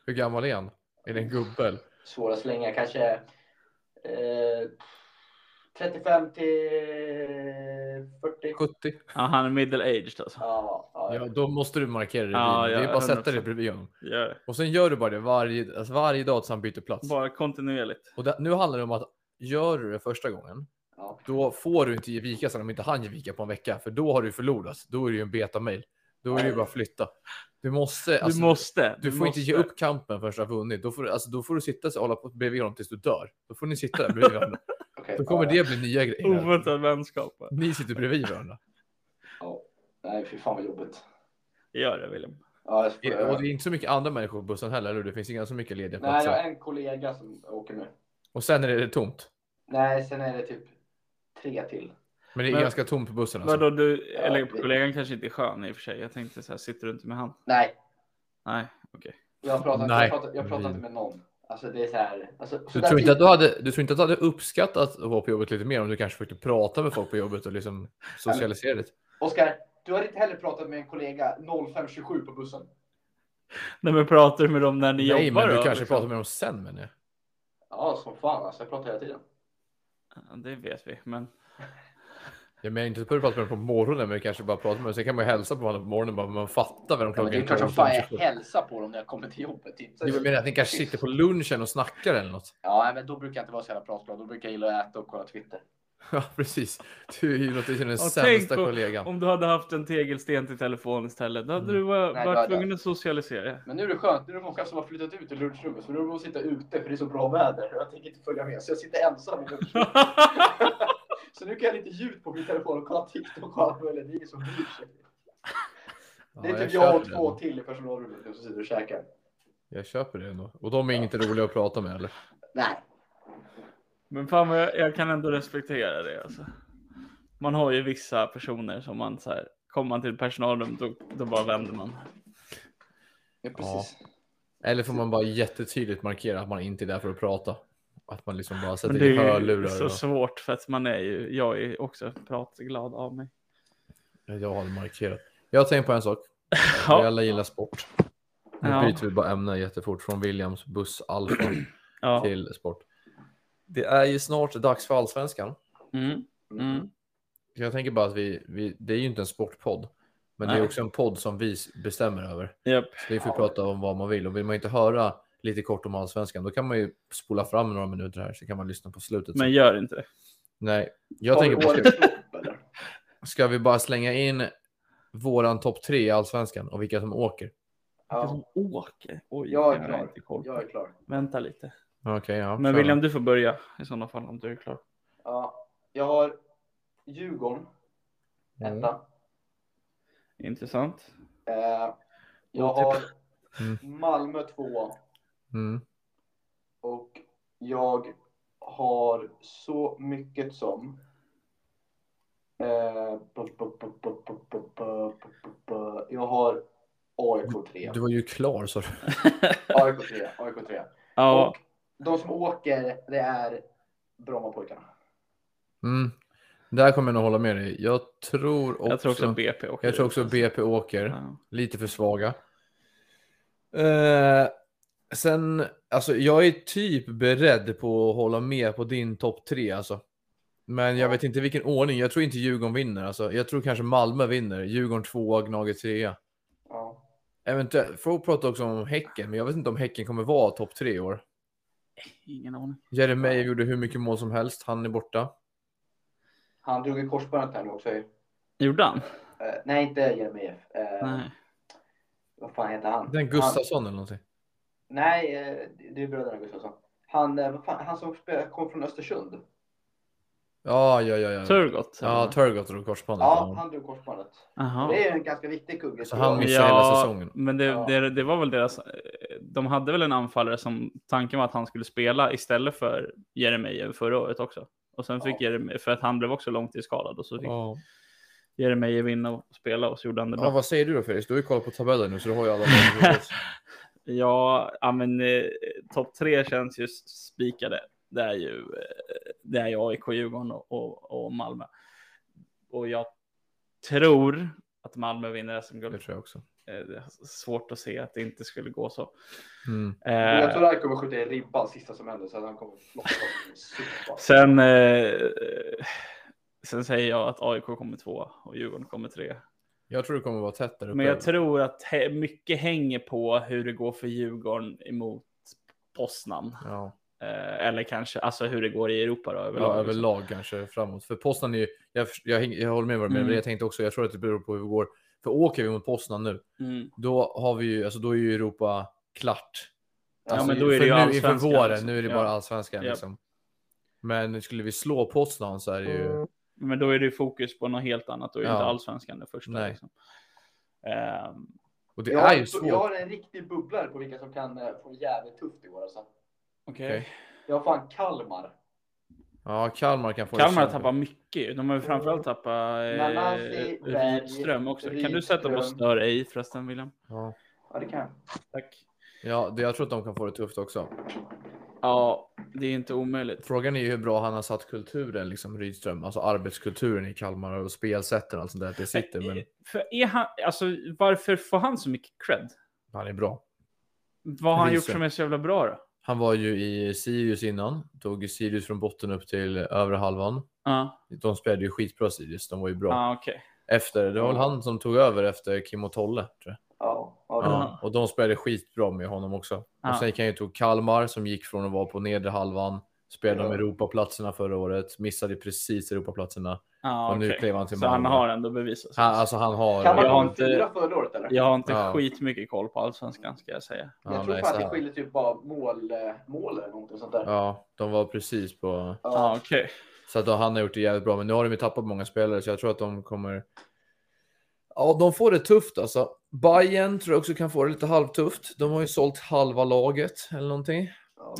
Hur gammal är han? Är det en gubbe? eller?
Svåra slängar kanske eh, 35 till 40.
70?
Ja, han är middle aged alltså.
Ja, ja,
Ja, då måste du markera det.
Ja,
det
ja,
är bara att sätta dig
100%.
bredvid honom.
Det.
Och sen gör du bara det varje, alltså varje dag tills han byter plats.
Bara kontinuerligt.
Och det, nu handlar det om att gör du det första gången,
ja.
då får du inte ge vika sen om inte han ger vika på en vecka. För då har du förlorat. Då är det ju en beta-mail. Då är det ju bara att flytta. Du måste. Alltså,
du måste.
Du får inte ge upp kampen förrän du har vunnit. Då får du, alltså, då får du sitta och hålla på bredvid honom tills du dör. Då får ni sitta där bredvid *laughs* varandra.
Okej,
Då kommer
ja,
det bli nya grejer.
Oväntad vänskap.
Ni sitter bredvid varandra.
Ja. Nej, fy fan vad jobbigt.
Gör det William.
Ja, jag får,
Och det är inte så mycket andra människor på bussen heller. eller hur? Det finns inga så mycket lediga
Nej,
platser.
jag har en kollega som åker med.
Och sen är det tomt.
Nej, sen är det typ tre till.
Men det är
Men-
ganska tomt på bussen. Alltså.
Vadå du,
Ja,
eller
det-
kollegan kanske inte är skön i och för sig. Jag tänkte så här, sitter du inte med han?
Nej,
Nej, okej.
jag har pratat,
Nej.
jag pratat, jag pratat inte med någon. Alltså det är så här. Alltså, så
Du tror, inte
tid-
att du, hade, du tror inte att du hade uppskattat att vara på jobbet lite mer om du kanske försökte prata med folk på jobbet och liksom *laughs* socialisera lite?
Oskar, du har inte heller pratat med en kollega 0527 på bussen.
Nej men pratar du med dem när ni
Nej,
jobbar
men du
då?
kanske
liksom?
pratar med dem sen menar jag.
Ja, som fan alltså. Jag pratar hela tiden.
Ja, det vet vi, men *laughs*
Jag menar inte att du pratar med dem på morgonen, men kanske bara prata med dem. Sen kan man ju hälsa på varandra på morgonen bara, man fattar vad de
Ja, men det är
klockan
klart som fan jag hälsar på dem när jag kommer till jobbet. Typ.
Jag menar att ni kanske sitter på lunchen och snackar eller något.
Ja, men då brukar jag inte vara så jävla pratglad. Då brukar jag gilla att äta och kolla Twitter.
Ja, precis. Du är ju låter som den
tänk
sämsta
på-
kollegan.
om du hade haft en tegelsten till telefon istället, då hade
Mm.
du var-
Nej,
varit tvungen att socialisera.
Men nu är det skönt. Nu är det många som har flyttat ut i lunchrummet. Så nu att sitta ute för det är så bra väder. Jag tänker inte följa med. Så jag sitter ensam i lunchrummet. *laughs* så nu kan jag lite ljud på min telefon och kolla TikTok och allt möjligt. Det är så bryr sig. Det är
Ja,
typ
jag
jag och två
det.
till i personalrummet nu som sitter och käkar.
Jag köper det ändå. Och de är inte roliga att prata med eller?
Nej.
Men fan vad jag, jag kan ändå respektera det alltså. Man har ju vissa personer som man så här, kommer man till personalrum då, då bara vänder man.
Ja, precis.
Eller får man bara jättetydligt markera att man inte är där för att prata? Att man liksom bara sätter
det
i
är ju
hörlurar.
så
Och...
svårt för att man är ju, jag är också pratglad av mig.
Jag har markerat. Jag har tänkt på en sak. Vi *laughs*
Ja,
alla gillar sport. Nu
Ja.
byter vi bara ämne jättefort från Williams buss Alfa *clears throat*
ja.
till sport. Det är ju snart dags för allsvenskan.
Mm, mm.
Jag tänker bara att vi, vi det är ju inte en sportpodd, men det
Nej.
är också en podd som vi bestämmer över.
Japp.
Så vi får prata om vad man vill och vill man inte höra lite kort om allsvenskan, då kan man ju spola fram några minuter här så kan man lyssna på slutet.
Men gör inte det.
Nej, jag
Tar
tänker på,
eller?
ska vi bara slänga in våran topp tre i allsvenskan och vilka som åker?
Vilka
Ja,
som åker? Oj,
Jag är
har
klar.
inte koll
jag är klar.
Vänta lite.
Okej, ja.
Men. William, du får börja i sådana fall om du är klar.
Ja, jag har Djurgården,
Mm.
etta.
Intressant.
Eh, jag
typ-
har
Mm.
Malmö tvåa.
Mm.
Och jag har så mycket som jag har AIK 3.
Du var ju klar sa du.
AIK 3, AIK 3.
Ja.
Och de som åker, det är Brommapojkarna.
Mm. Där kommer jag nog hålla med dig. Jag tror också,
jag tror också BP åker.
Jag tror också BP åker.
Ja.
Lite för svaga. Eh, sen, alltså jag är typ beredd på att hålla med på din topp tre alltså. Men jag
Ja.
vet inte vilken ordning. Jag tror inte Djurgården vinner. Alltså, jag tror kanske Malmö vinner. Djurgården tvåa, Gnaget trea.
Ja.
Eventuellt. Folk pratar också om Häcken, men jag vet inte om Häcken kommer vara topp tre i år.
ingen aning.
Jeremejeff gjorde hur mycket mål som helst. Han är borta.
Han drog i korsbandet här nu också.
Gjorde han?
Eh, nej, inte Jeremejeff. Uh,
Nej.
Vad fan heter han?
Den
Han,
Gustafsson eller någonting.
Nej, eh, det är bröderna Gustafsson. Han, eh, han som kom från Östersund.
Ja, ja, ja. ja.
Turgott?
Ja? Turgott drog korsbandet.
Ja,
Ja,
han drog korsbandet.
Jaha.
Det är en ganska viktig kugge.
Så han
jag.
missar hela säsongen.
Men det,
Ja.
det, det var väl deras... De hade väl en anfallare som tanken var att han skulle spela istället för Jeremejeff förra året också. Och sen fick
Ja.
Jeremejeff, för att han blev också långtidsskadad och så fick
Ja.
Jeremejeff vinna och spela och så gjorde han det bra.
ja, vad säger du då Felix? Du har ju kollat på tabellen nu så du har ju alla. *laughs*
Ja, ja men eh, topp tre känns ju spikade. Det är ju, eh, det är ju AIK, Djurgården och, och, och Malmö. Och jag tror att Malmö vinner
Det
SM-guld.
tror jag också.
Eh, Det är svårt att se att det inte skulle gå så.
Mm.
Men Jag
Eh,
tror att han kommer skjuta i ribban sista som händer så att han kommer floppa
sen, eh, sen säger jag att AIK kommer två och Djurgården kommer tre.
Jag tror det kommer vara tätt där uppe.
Men jag tror att mycket hänger på hur det går för Djurgården emot Poznan.
Ja,
Eh, eller kanske alltså hur det går i Europa då överlag.
ja
liksom.
överlag kanske framåt. För Poznan är ju, jag, jag, jag håller med vad du menar,
Mm.
men jag tänkte också, jag tror att det beror på hur vi går. För åker vi mot Poznan nu,
Mm.
då har vi ju, alltså då är ju Europa klart.
Ja,
Alltså,
men då är det
för
ju
nu, inför
allsvenskan,
våren,
liksom.
nu är det
Ja.
bara allsvenskan
Ja.
liksom. Men skulle vi slå Poznan så är det ju,
Men då är det ju fokus på något helt annat. Då är det
Ja.
inte allsvenskan det första.
Nej.
Liksom. Ehm,
och det
jag,
är ju svårt.
jag har en riktig bubblare på vilka som kan eh, få jävligt tufft i år alltså.
Okej.
Okej.
Jag har fan Kalmar.
Ja, Kalmar kan få det
Kalmar tappat mycket. De har ju framförallt tappat eh, Rydström också. Kan du sätta på
Rydström.
stör ej förresten William?
Ja,
Ja, det kan jag.
Tack.
ja det, jag tror att de kan få det tufft också.
Ja, det är inte omöjligt.
Frågan är ju hur bra han har satt kulturen, liksom Rydström, alltså arbetskulturen i Kalmar och spelsätten och allt sånt där, det sitter. Men
För är han, alltså, varför får han så mycket cred?
han är bra.
Vad har han gjort som är så jävla bra då?
Han var ju i Sirius innan, tog Sirius från botten upp till övre halvan.
Ja,
De spelade ju skitbra Sirius, de var ju bra.
ah, okej.
Efter, det var väl han som tog över efter Kim och Tolle, tror jag.
Ja, ja,
Ja, och de spelade skitbra med honom också.
Ja.
Och sen gick han ju tog Kalmar som gick från att vara på nedre halvan, spelade
Ja.
om Europaplatserna förra året, missade precis Europaplatserna.
Ah,
och nu
okej.
klev han till
Så han
Malmö.
har ändå bevisat sig.
Han, alltså han har...
Kalmar
Jag har inte-
fyra förra året eller?
Jag har inte
Ja.
skitmycket koll på allsvenskan ska jag säga.
Ja,
jag tror
nej,
att det skiljer typ bara mål, eh, mål eller någonting sånt där.
Ja, de var precis på...
Ja,
Ja.
okej.
Så att han har gjort det jävligt bra, men nu har de ju tappat många spelare så jag tror att de kommer... Ja, de får det tufft alltså. Bayern tror jag också kan få det lite halvtufft. De har ju sålt halva laget eller någonting.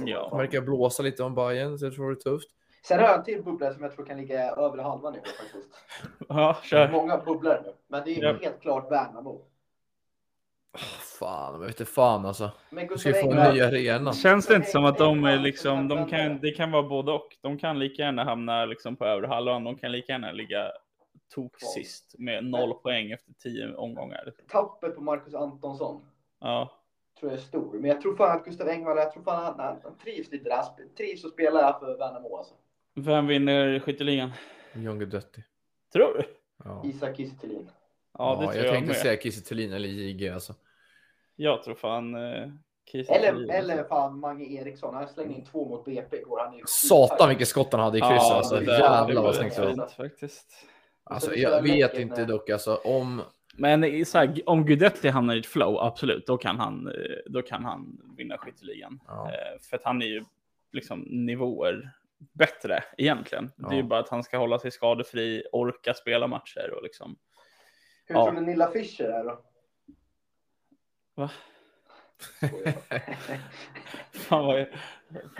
Ja.
De verkar blåsa lite om Bayern så jag tror det är tufft.
Sen har jag en till bubblare som jag tror kan ligga över halvan i år faktiskt. *laughs*
Ja, kör.
Många bubblare nu. Men det är
Ja.
helt klart Värnamo.
Fan, jag vet inte fan alltså.
Men
Vi ska ju få en ny arena.
Känns det inte som att de är liksom, de kan, det kan vara både och. De kan lika gärna hamna liksom på övre halvan. De kan lika gärna ligga tok sist med noll poäng efter tio omgångar.
Tappet på Marcus Antonsson
Ja,
tror jag är stor. Men jag tror fan att Gustav Engvall, jag tror fan han, han, han trivs lite där. Han trivs att spela för Värnamo alltså.
vem vinner skytteligan?
John Guidetti.
Tror du?
Ja.
Isak Kiese.
Ja, det tror
jag
jag,
tänkte
med.
säga Kiese eller JG alltså.
Jag tror fan eh, Kiese
Eller,
Thelin.
eller fan Mange Eriksson. Han slängde in två mot BP igår. Han är ju
Satan vilket skott han hade i kryss
Ja,
alltså. Jävlar
det
vad
var
snyggt det var.
fint faktiskt.
Alltså, jag vet inte
med-
dock alltså om...
Men så här, om Guidetti hamnar i ett flow, absolut, då kan han, eh, då kan han vinna skytteligan.
Ja.
Eh, För att han är ju liksom nivåer bättre egentligen. Det är ju
Ja.
bara att han ska hålla sig skadefri, orka spela matcher och liksom.
Hur
Ja.
tror ni Nilla Fischer är då?
Va? *laughs* Fan vad jag,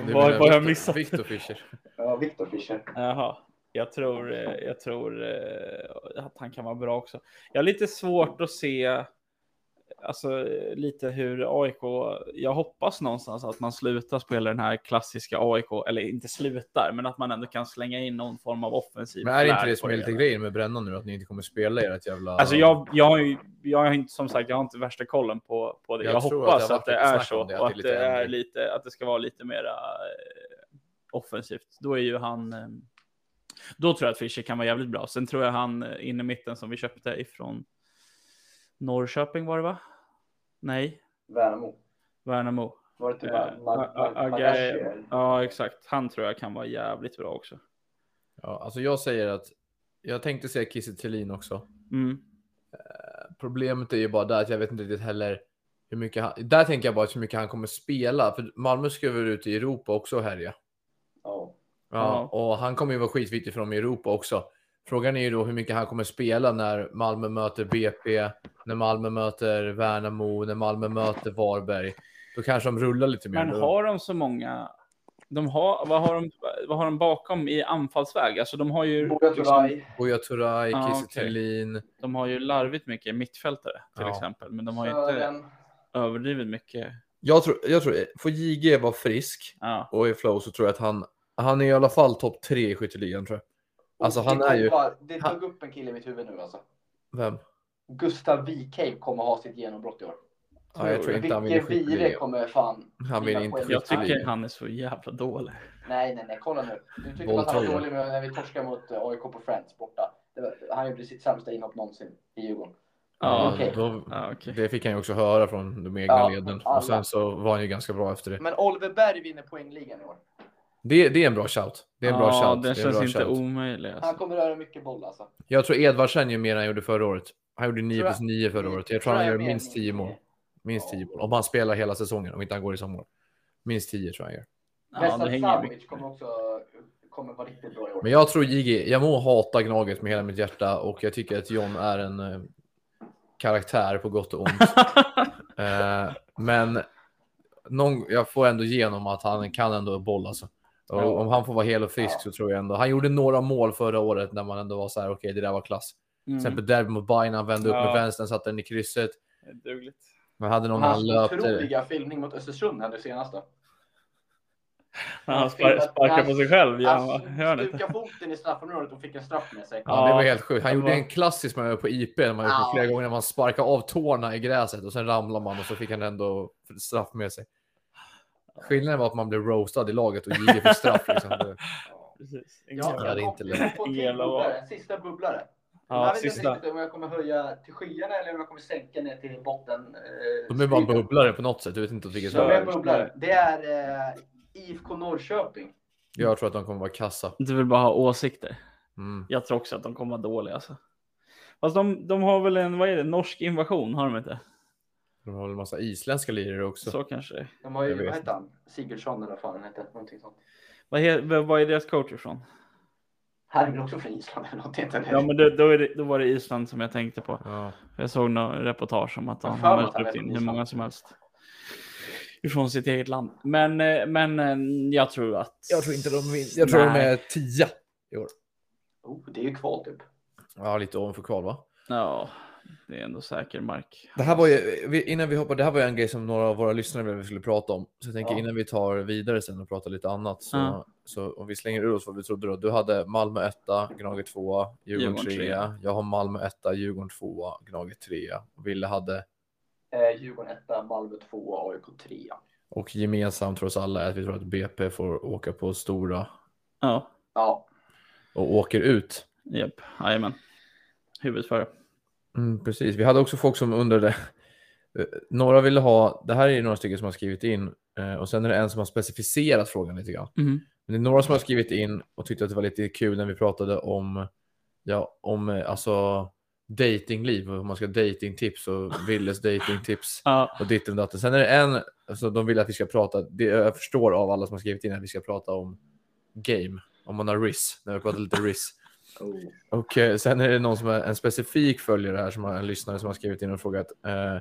Du
vad, vad jag
Victor-
missat?
Victor Fischer.
ja, Viktor Fischer.
Jaha, jag tror, eh, jag tror eh, att han kan vara bra också. Jag har lite svårt att se, alltså lite hur AIK, jag hoppas någonstans att man slutar spela den här klassiska AIK, eller inte slutar, men att man ändå kan slänga in någon form av offensiv.
Men är det inte det som är lite grejen med Brännan nu? Att ni inte kommer spela ert jävla...
Alltså jag, jag, har ju- jag har inte, som sagt, jag har inte värsta kollen på, på det.
Jag
Jag,
tror att
hoppas
det
att det, är så
det,
och
att det är lite
att det ska vara lite mera eh, offensivt. Då är ju han, då tror jag att Fischer kan vara jävligt bra. Sen tror jag han eh, in i mitten som vi köpte ifrån Norrköping var det va? Nej,
Värnamo.
Värnamo.
Var det typ
Eh,
Magashi?
Ja, exakt. Han tror jag kan vara jävligt bra också.
Ja, alltså jag säger att jag tänkte säga Kiese Thelin också.
Mm.
Problemet är ju bara där att jag vet inte riktigt heller hur mycket han, där tänker jag bara hur mycket han kommer spela. För Malmö ska väl ut i Europa också och härja.
Ja.
Och han kommer ju vara skitviktig för dem i Europa också. Frågan är ju då hur mycket han kommer spela när Malmö möter BP, när Malmö möter Värnamo, när Malmö möter Varberg. Då kanske de rullar lite mer.
Men har de så många? De har, vad, har de, vad har de bakom i anfallsväg? Alltså de har ju,
Buya Turay.
Buya Turay, Kiese
de har ju larvigt mycket mittfältare till
Ja.
exempel. Men de har ju inte överdrivet mycket.
Jag tror, jag tror, får JG vara frisk
Ja,
och i flow så tror jag att han, han är i alla fall topp tre i skytteligan tror jag. Alltså han
det
är ju,
Det tog upp en kille i mitt huvud nu alltså.
vem?
Gustav Wikheim kommer ha sitt genombrott i år.
Ja, jag tror inte han vinner
Vire kommer fan...
Han vinner inte
Jag
tycker han är så jävla dålig.
Nej, nej, nej, kolla nu. Du tycker att han var dålig med när vi torskade mot eh, AIK på Friends borta. Var, han gjorde sitt sämsta inhopp någonsin i Djurgården.
Ja,
okej.
då,
Ja.
Det fick han ju också höra från de egna
Ja,
leden.
alla.
Och sen så var han ju ganska bra efter det.
Men Oliver Berg vinner poängligan i år.
Det, det är en bra shout. Det är en bra
ja,
shout.
det
en
känns inte
shout.
omöjligt.
Han
Alltså.
kommer röra mycket boll alltså.
Jag tror Edvardsen gör mer än han gjorde förra året. Han gjorde 9
Tror jag-
plus 9 förra året. Jag tror han gör minst
än
10
nio.
mål. Minst
Ja.
10 mål. Om han spelar hela säsongen, om inte han går i sommar. Minst 10 tror jag han gör.
Ja, det
Vesad
hänger
Savovic
mycket.
kommer också kommer vara riktigt bra i år.
Men jag tror JG, jag må hata Gnaget med hela mitt hjärta och jag tycker att John är en eh, karaktär på gott och ont. *laughs* eh, men någon, jag får ändå igenom att han kan ändå bolla. Alltså. Och
Ja.
om han får vara hel och frisk
Ja.
så tror jag ändå. Han gjorde några mål förra året när man ändå var så här, okej, det där var klass. Till
Mm.
exempel derby mot Bayern, han vände upp
Ja.
med vänstern, satte den i krysset.
Dugligt.
Man hade någon när han
Hans
löpte.
otroliga filmning mot Östersund här nu senaste.
När han spar- sparkar på sig själv. Ja,
Han
hörnet.
stukade foten i straffområdet och fick en straff med sig.
Ja, det var helt sjukt. Han gjorde
var-
en klassisk man på IP, när man
Ja.
det flera gånger, när man sparkar av tårna i gräset och sen ramlar man och så fick han ändå straff med sig. Skillnaden var att man blev roastad i laget och JG fick straff. Liksom. *laughs* Det-
Precis.
Ja,
Ja, det är
jag
inte lätt.
bubblare, sista bubblare.
Ja,
jag vet inte
sista.
om jag kommer höja till skyarna eller om jag kommer sänka ner till botten. Eh,
De är bara bubblare på något sätt. Du vet inte vilket
De är bubblare. Det är eh, IFK Norrköping.
Jag tror att de kommer vara kassa.
Du vill bara ha åsikter.
Mm.
Jag tror också att de kommer vara dåliga. Alltså. Fast de, de har väl en, vad är det, norsk invasion? Har de inte?
De har väl en massa isländska lirare också.
Så kanske det.
De har ju, vad heter han? Sigurdsson eller vad fan han. Någonting sånt.
Vad, he, vad är deras coach ifrån?
Här är väl också från Island eller någonting. Inte
Ja, men då, då, är det, då var det Island som jag tänkte på.
Ja.
Jag såg något reportage om att han
har
släppt in hur många som helst. Ifrån sitt eget land. Men, eh, men eh, jag tror att...
Jag tror inte de vinner. Jag tror de
Nej.
är 10 i år.
Oh, det är ju kval typ.
Ja, lite ovanför kval va?
Ja, det är ändå säker mark.
Det här var ju, innan vi hoppar, det här var ju en grej som några av våra lyssnare ville vi skulle prata om. Så jag tänker
Ja.
innan vi tar vidare sen och pratar lite annat. Så,
Ja.
så om vi slänger ur oss vad vi trodde då. Du hade Malmö 1, Gnaget 2, Djurgården
Djurgården
3.
trea.
Jag har Malmö 1, Djurgården 2, Gnaget 3. Ville hade,
Eh, Djurgården 1, Malmö 2, AIK 3.
och gemensamt för oss alla är att vi tror att BP får åka på stora
Ja,
Ja,
och åker ut.
japp. Jajamän. Huvudet före.
Mm, precis. Vi hade också folk som undrade. eh, Några ville ha, det här är några stycken som har skrivit in eh, och sen är det en som har specificerat frågan lite grann.
Mhm.
Men det är några som har skrivit in och tyckte att det var lite kul när vi pratade om, ja, om eh, alltså datingliv och hur man ska datingtips och Willes datingtips *laughs*
Ja,
och ditt och datten. Sen är det en, alltså de vill att vi ska prata, det jag förstår av alla som har skrivit in att vi ska prata om game, om man har RIS, när vi pratar lite RIS.
Oh.
Och eh, sen är det någon som är en specifik följare här som har en lyssnare som har skrivit in och frågat eh,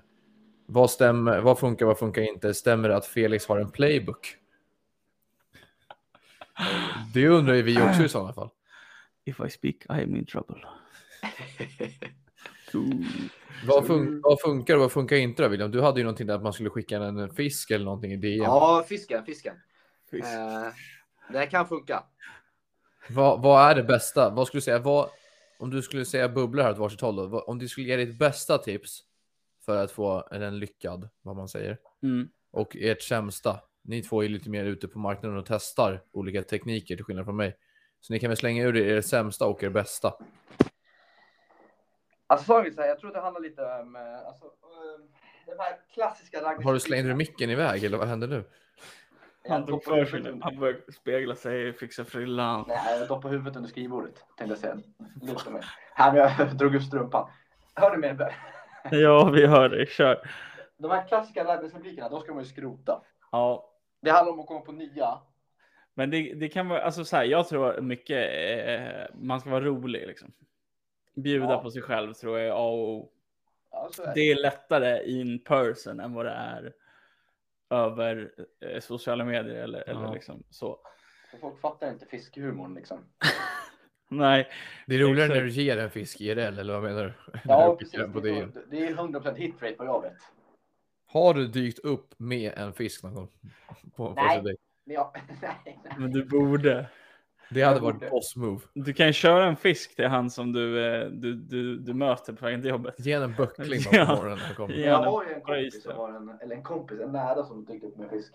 vad stämmer, vad funkar, vad funkar inte? Stämmer det att Felix har en playbook? Det undrar ju vi också i sådana fall.
if I speak I am in trouble. *laughs*
Vad, fun vad funkar och vad funkar inte då William? Du hade ju någonting där att man skulle skicka en fisk eller någonting i DM.
Ja, fisken, fisken. Eh, det kan funka.
Vad, vad är det bästa? Vad skulle du säga? Vad, om du skulle säga bubblor här åt varsitt håll då, vad, om du skulle ge ditt bästa tips för att få en lyckad, vad man säger,
Mm.
och ert sämsta. Ni två är lite mer ute på marknaden och testar olika tekniker till skillnad från mig. Så ni kan väl slänga ur er sämsta och er bästa.
Alltså så här, jag tror att det handlar lite om, eh, alltså, eh, de här klassiska raggningsreplikerna.
Har du slängt ur micken iväg eller vad händer nu?
Han tog för sig. Han började spegla sig, fixa frillan.
Nej, jag doppar huvudet under skrivbordet. Tänkte jag säga. Luta mig. Jag *laughs* drog upp strumpan. Hör du mig?
Ja, vi hör dig. Kör.
De här klassiska raggningsreplikerna, de ska man ju skrota.
Ja,
Det handlar om att komma på nya.
men det, det kan vara, alltså så här, jag tror mycket, eh, man ska vara rolig liksom. Bjuda
Ja.
på sig själv tror jag är A och O.
Ja, är det.
Det är lättare in person än vad det är över eh, sociala medier eller, eller
Ja.
liksom så.
För folk fattar inte fiskhumorn liksom. *laughs*
Nej,
Det är roligare
Exakt.
när du ger en fisk IRL eller vad menar du? *laughs* När
Ja,
du
precis.
på
Det är, det är 100% hitrate vad jag vet.
Har du dykt upp med en fisk någon gång? *laughs* På en
Nej. nej, nej.
men du borde.
Det hade varit boss move.
Du kan köra en fisk till han som du, eh, du, du, du möter på vägen till jobbet.
Ge en böckling
Ja.
på morgonen.
Ja.
Jag har ju en kompis som har en, eller en kompis, en nära som dykt upp med fisk.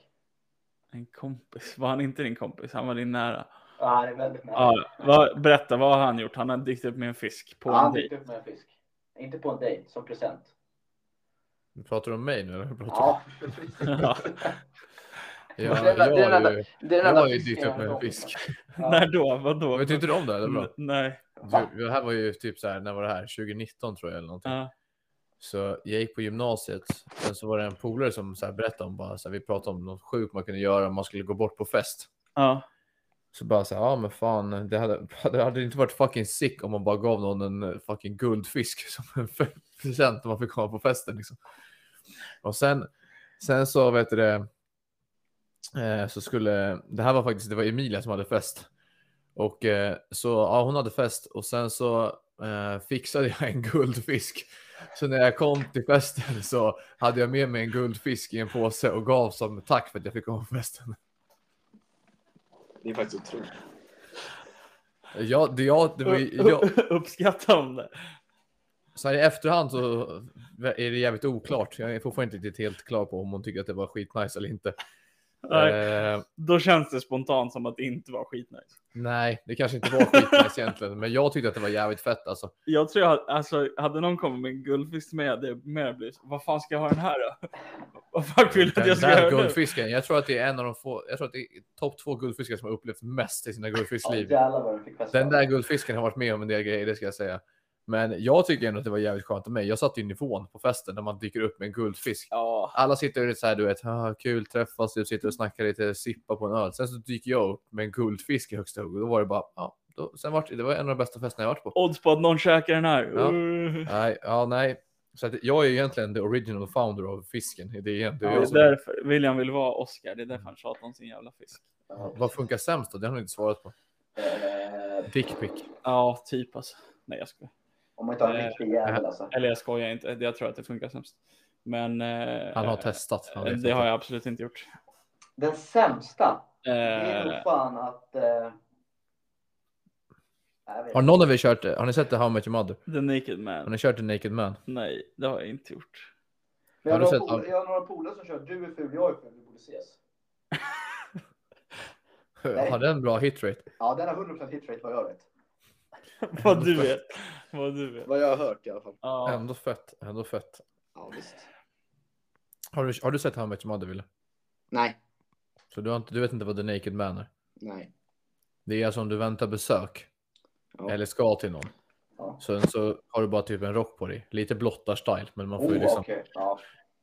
En kompis. Var han inte din kompis? Han var din nära.
Ja, det är väldigt nära.
Ja, vad, berätta, vad har han gjort? Han har dykt upp med en fisk på
Ja, han
en
dykt
dejt.
upp med en fisk. Inte på en dejt, som present.
Pratar du om mig nu eller? Pratar
Ja,
Ja. *laughs*
Ja,
Det är den-
jag
den
har ju,
är
jag
den
har ju dykt upp med en fisk.
Ja. *laughs*
När då? Vadå?
Vet inte du om det? Eller bra?
Nej.
Du, det här var ju typ så här, när var det här? 2019 tror jag eller någonting.
Ja.
Så jag gick på gymnasiet. Sen så var det en polare som så här berättade om bara så här, vi pratade om något sjukt man kunde göra om man skulle gå bort på fest.
Ja.
Så bara så här, ja men fan, det hade, *laughs* det hade inte varit fucking sick om man bara gav någon en fucking guldfisk *laughs* som en present om man fick komma på festen liksom. Och sen, sen så vet du det, så skulle, det här var faktiskt, det var Emilia som hade fest. Och eh, så, ja hon hade fest och sen så eh, fixade jag en *laughs* guldfisk. Så när jag kom till festen så hade jag med mig en guldfisk i en påse och gav som tack för att jag fick komma på festen.
Det är faktiskt otroligt.
Ja, det, ja, det var jag,
Uppskatta om det.
Så här i efterhand så är det jävligt oklart. Jag är fortfarande inte helt klar på om hon tycker att det var skitnice eller inte.
Nej,
Eh,
Då känns det spontant som att det inte var skitnice.
nej, det kanske inte var skitnice *laughs* egentligen, men jag tyckte att det var jävligt fett alltså.
Jag tror jag, alltså, hade någon kommit med en guldfisk med, jag mer blivit, vad fan ska jag ha den här då? *laughs* Vad fuck vill du att
Den
jag ska
där
göra nu?
guldfisken, jag tror att det är en av de få, jag tror att det är topp två guldfiskar som har upplevt mest i sina guldfiskliv.
Den
där guldfisken har varit med om en del grejer, det ska jag säga. Men jag tycker ändå att det var jävligt skönt av mig. Jag satte ju nivån på festen när man dyker upp med en guldfisk.
Ja,
Alla sitter lite så här, du vet, ah, kul, träffas, du sitter och snackar lite, sippa på en öl. Sen så dyker jag upp med en guldfisk i högsta hugg och då var det bara, ja, då, sen var det, det var en av de bästa festerna jag varit på.
odds på att någon käkar den här.
Ja.
Uh.
Nej, ja, nej. Så att jag är egentligen the original founder av fisken i DN. Det är
Det
jag
är därför William vill vara Oscar, det är därför han tjatar om sin jävla fisk.
Ja,
vad funkar sämst då? Det har ni inte svarat på.
eh,
Dickpic.
Ja, typ alltså. Nej, jag skojar.
Om man inte har en
Eh,
riktig jävel alltså.
Eller jag skojar inte, jag tror att det funkar sämst. Men eh,
Han har testat. Han
det har
inte.
jag absolut inte gjort.
Den sämsta, det är nog
Eh,
fan att... Eh...
Har någon av er kört, har ni sett The How Much Mother?
The Naked
Har
Man.
ni kört The Naked Man?
Nej, det har jag inte gjort.
Men jag,
Har
har några
sett
jag har några polare som kör du är ful, jag är ful, vi borde ses. *laughs*
Har den bra hitrate?
Ja, den har 100% hitrate vad jag vet. *laughs*
Vad du vet. Vad du vet.
Vad jag har hört i alla fall.
Ja.
Ändå fett, ändå fett.
Ja, visst.
Har du, har du sett How Much Mother, Wille?
Nej.
Så du, har inte, du vet inte vad The Naked Man är?
Nej.
Det är alltså om du väntar besök
Ja.
eller ska till någon.
Ja.
Sen så har du bara typ en rock på dig. Lite blottar-style. Men man får ju
Oh,
liksom...
okej. Ja.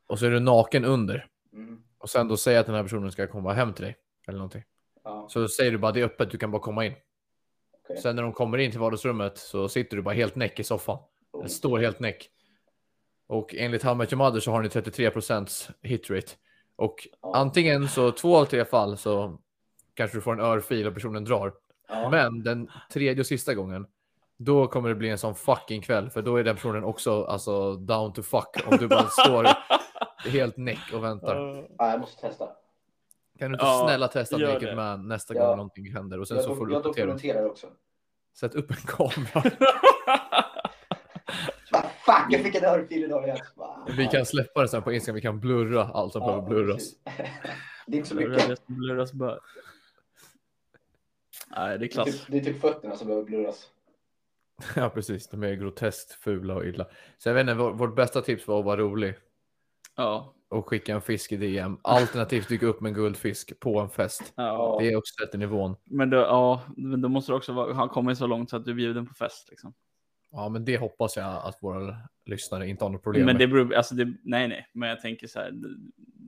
Och så är du naken under.
Mm.
Och sen då säger att den här personen ska komma hem till dig. Eller någonting.
Ja.
Så säger du bara det är öppet, du kan bara komma in.
Okej.
Sen när de kommer in till vardagsrummet så sitter du bara helt näck i soffan.
Oh.
Står helt näck. Och enligt How Much Mother så har ni 33% hitrate. Och
Ja.
antingen så två av tre fall så kanske du får en örfil och personen drar.
Ja.
Men den tredje och sista gången, då kommer det bli en sån fucking kväll. För då är den personen också alltså down to fuck. Om du bara *laughs* står helt näck och väntar.
Ja, jag måste testa.
Kan du inte
Ja,
snälla testa Naked
det.
Man nästa
Ja.
gång någonting händer? Och sen
Jag,
så får du
jag dokumenterar också.
Sätt upp en kamera. *laughs*
Fuck, jag fick en örfil idag igen.
Vi kan släppa det sen på Instagram. Vi kan blurra allt som
Ja,
behöver blurras. *laughs*
Det är inte så mycket.
det som blurras bör. Nej, det är
Det är,
klass.
typ, det är typ fötterna som behöver blurras. *laughs*
Ja, precis. De är groteskt fula och illa. Så jag vet inte, vår- vårt bästa tips var att vara rolig.
Ja.
Och skicka en fisk i DM. *laughs* Alternativt dyka upp med en guldfisk på en fest.
ja.
Det är också rätt i nivån.
Men, då, ja, men då måste du också ha kommit så långt så att du är bjuden på fest. Liksom.
Ja, men det hoppas jag att våra lyssnare inte har något problem
Men det beror, alltså det, nej, nej, men jag tänker så här,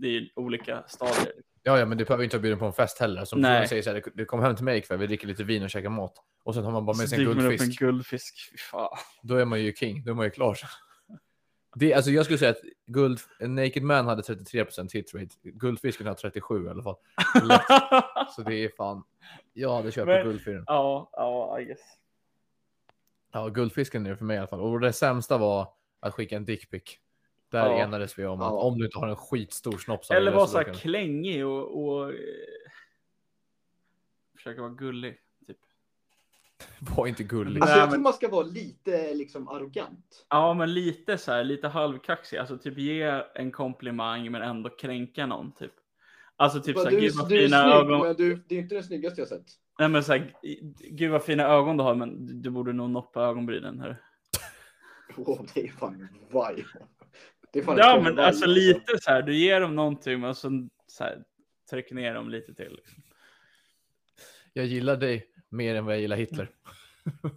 det, är olika stadier.
Ja, ja, men du behöver inte vara bjuden på en fest heller. Som
Nej.
Säger så här, du kommer hem till mig ikväll, vi dricker lite vin och käkar mat. Och sen har man bara med sig en
dyker man upp
guldfisk.
en guldfisk. Fy fan.
Då är man ju king, då är man ju klar. Det, alltså jag skulle säga att guld, en Naked Man hade 33% hit rate. Guldfisken har 37 i alla fall. Lätt. *laughs* Så det är fan, jag hade köpt
Men-
guldfisken.
ja, ja, I guess.
Ja, guldfisken är det för mig i alla fall. Och det sämsta var att skicka en dickpic. Där
Ja.
enades vi om att
Ja.
om du inte har en skitstor snopp
Eller vara så här klängig och, och eh, försöka vara gullig. *laughs*
Var inte gullig.
Alltså jag tror man ska vara lite liksom arrogant.
Ja, men lite så här, lite halvkaxig. Alltså typ ge en komplimang men ändå kränka någon typ. Alltså typ så
Bara,
här,
du,
gud vad fina
snygg,
ögon.
men du, det är inte den snyggaste jag sett.
Nej men så här, gud vad fina ögon du har men du- du borde nog noppa ögonbrynen. Här.
Åh, det är fan vaj. Det är fan
Ja men
vaj,
alltså lite så här, du ger dem någonting men så, så här, tryck ner dem lite till. Liksom.
Jag gillar dig mer än vad jag gillar Hitler. *laughs*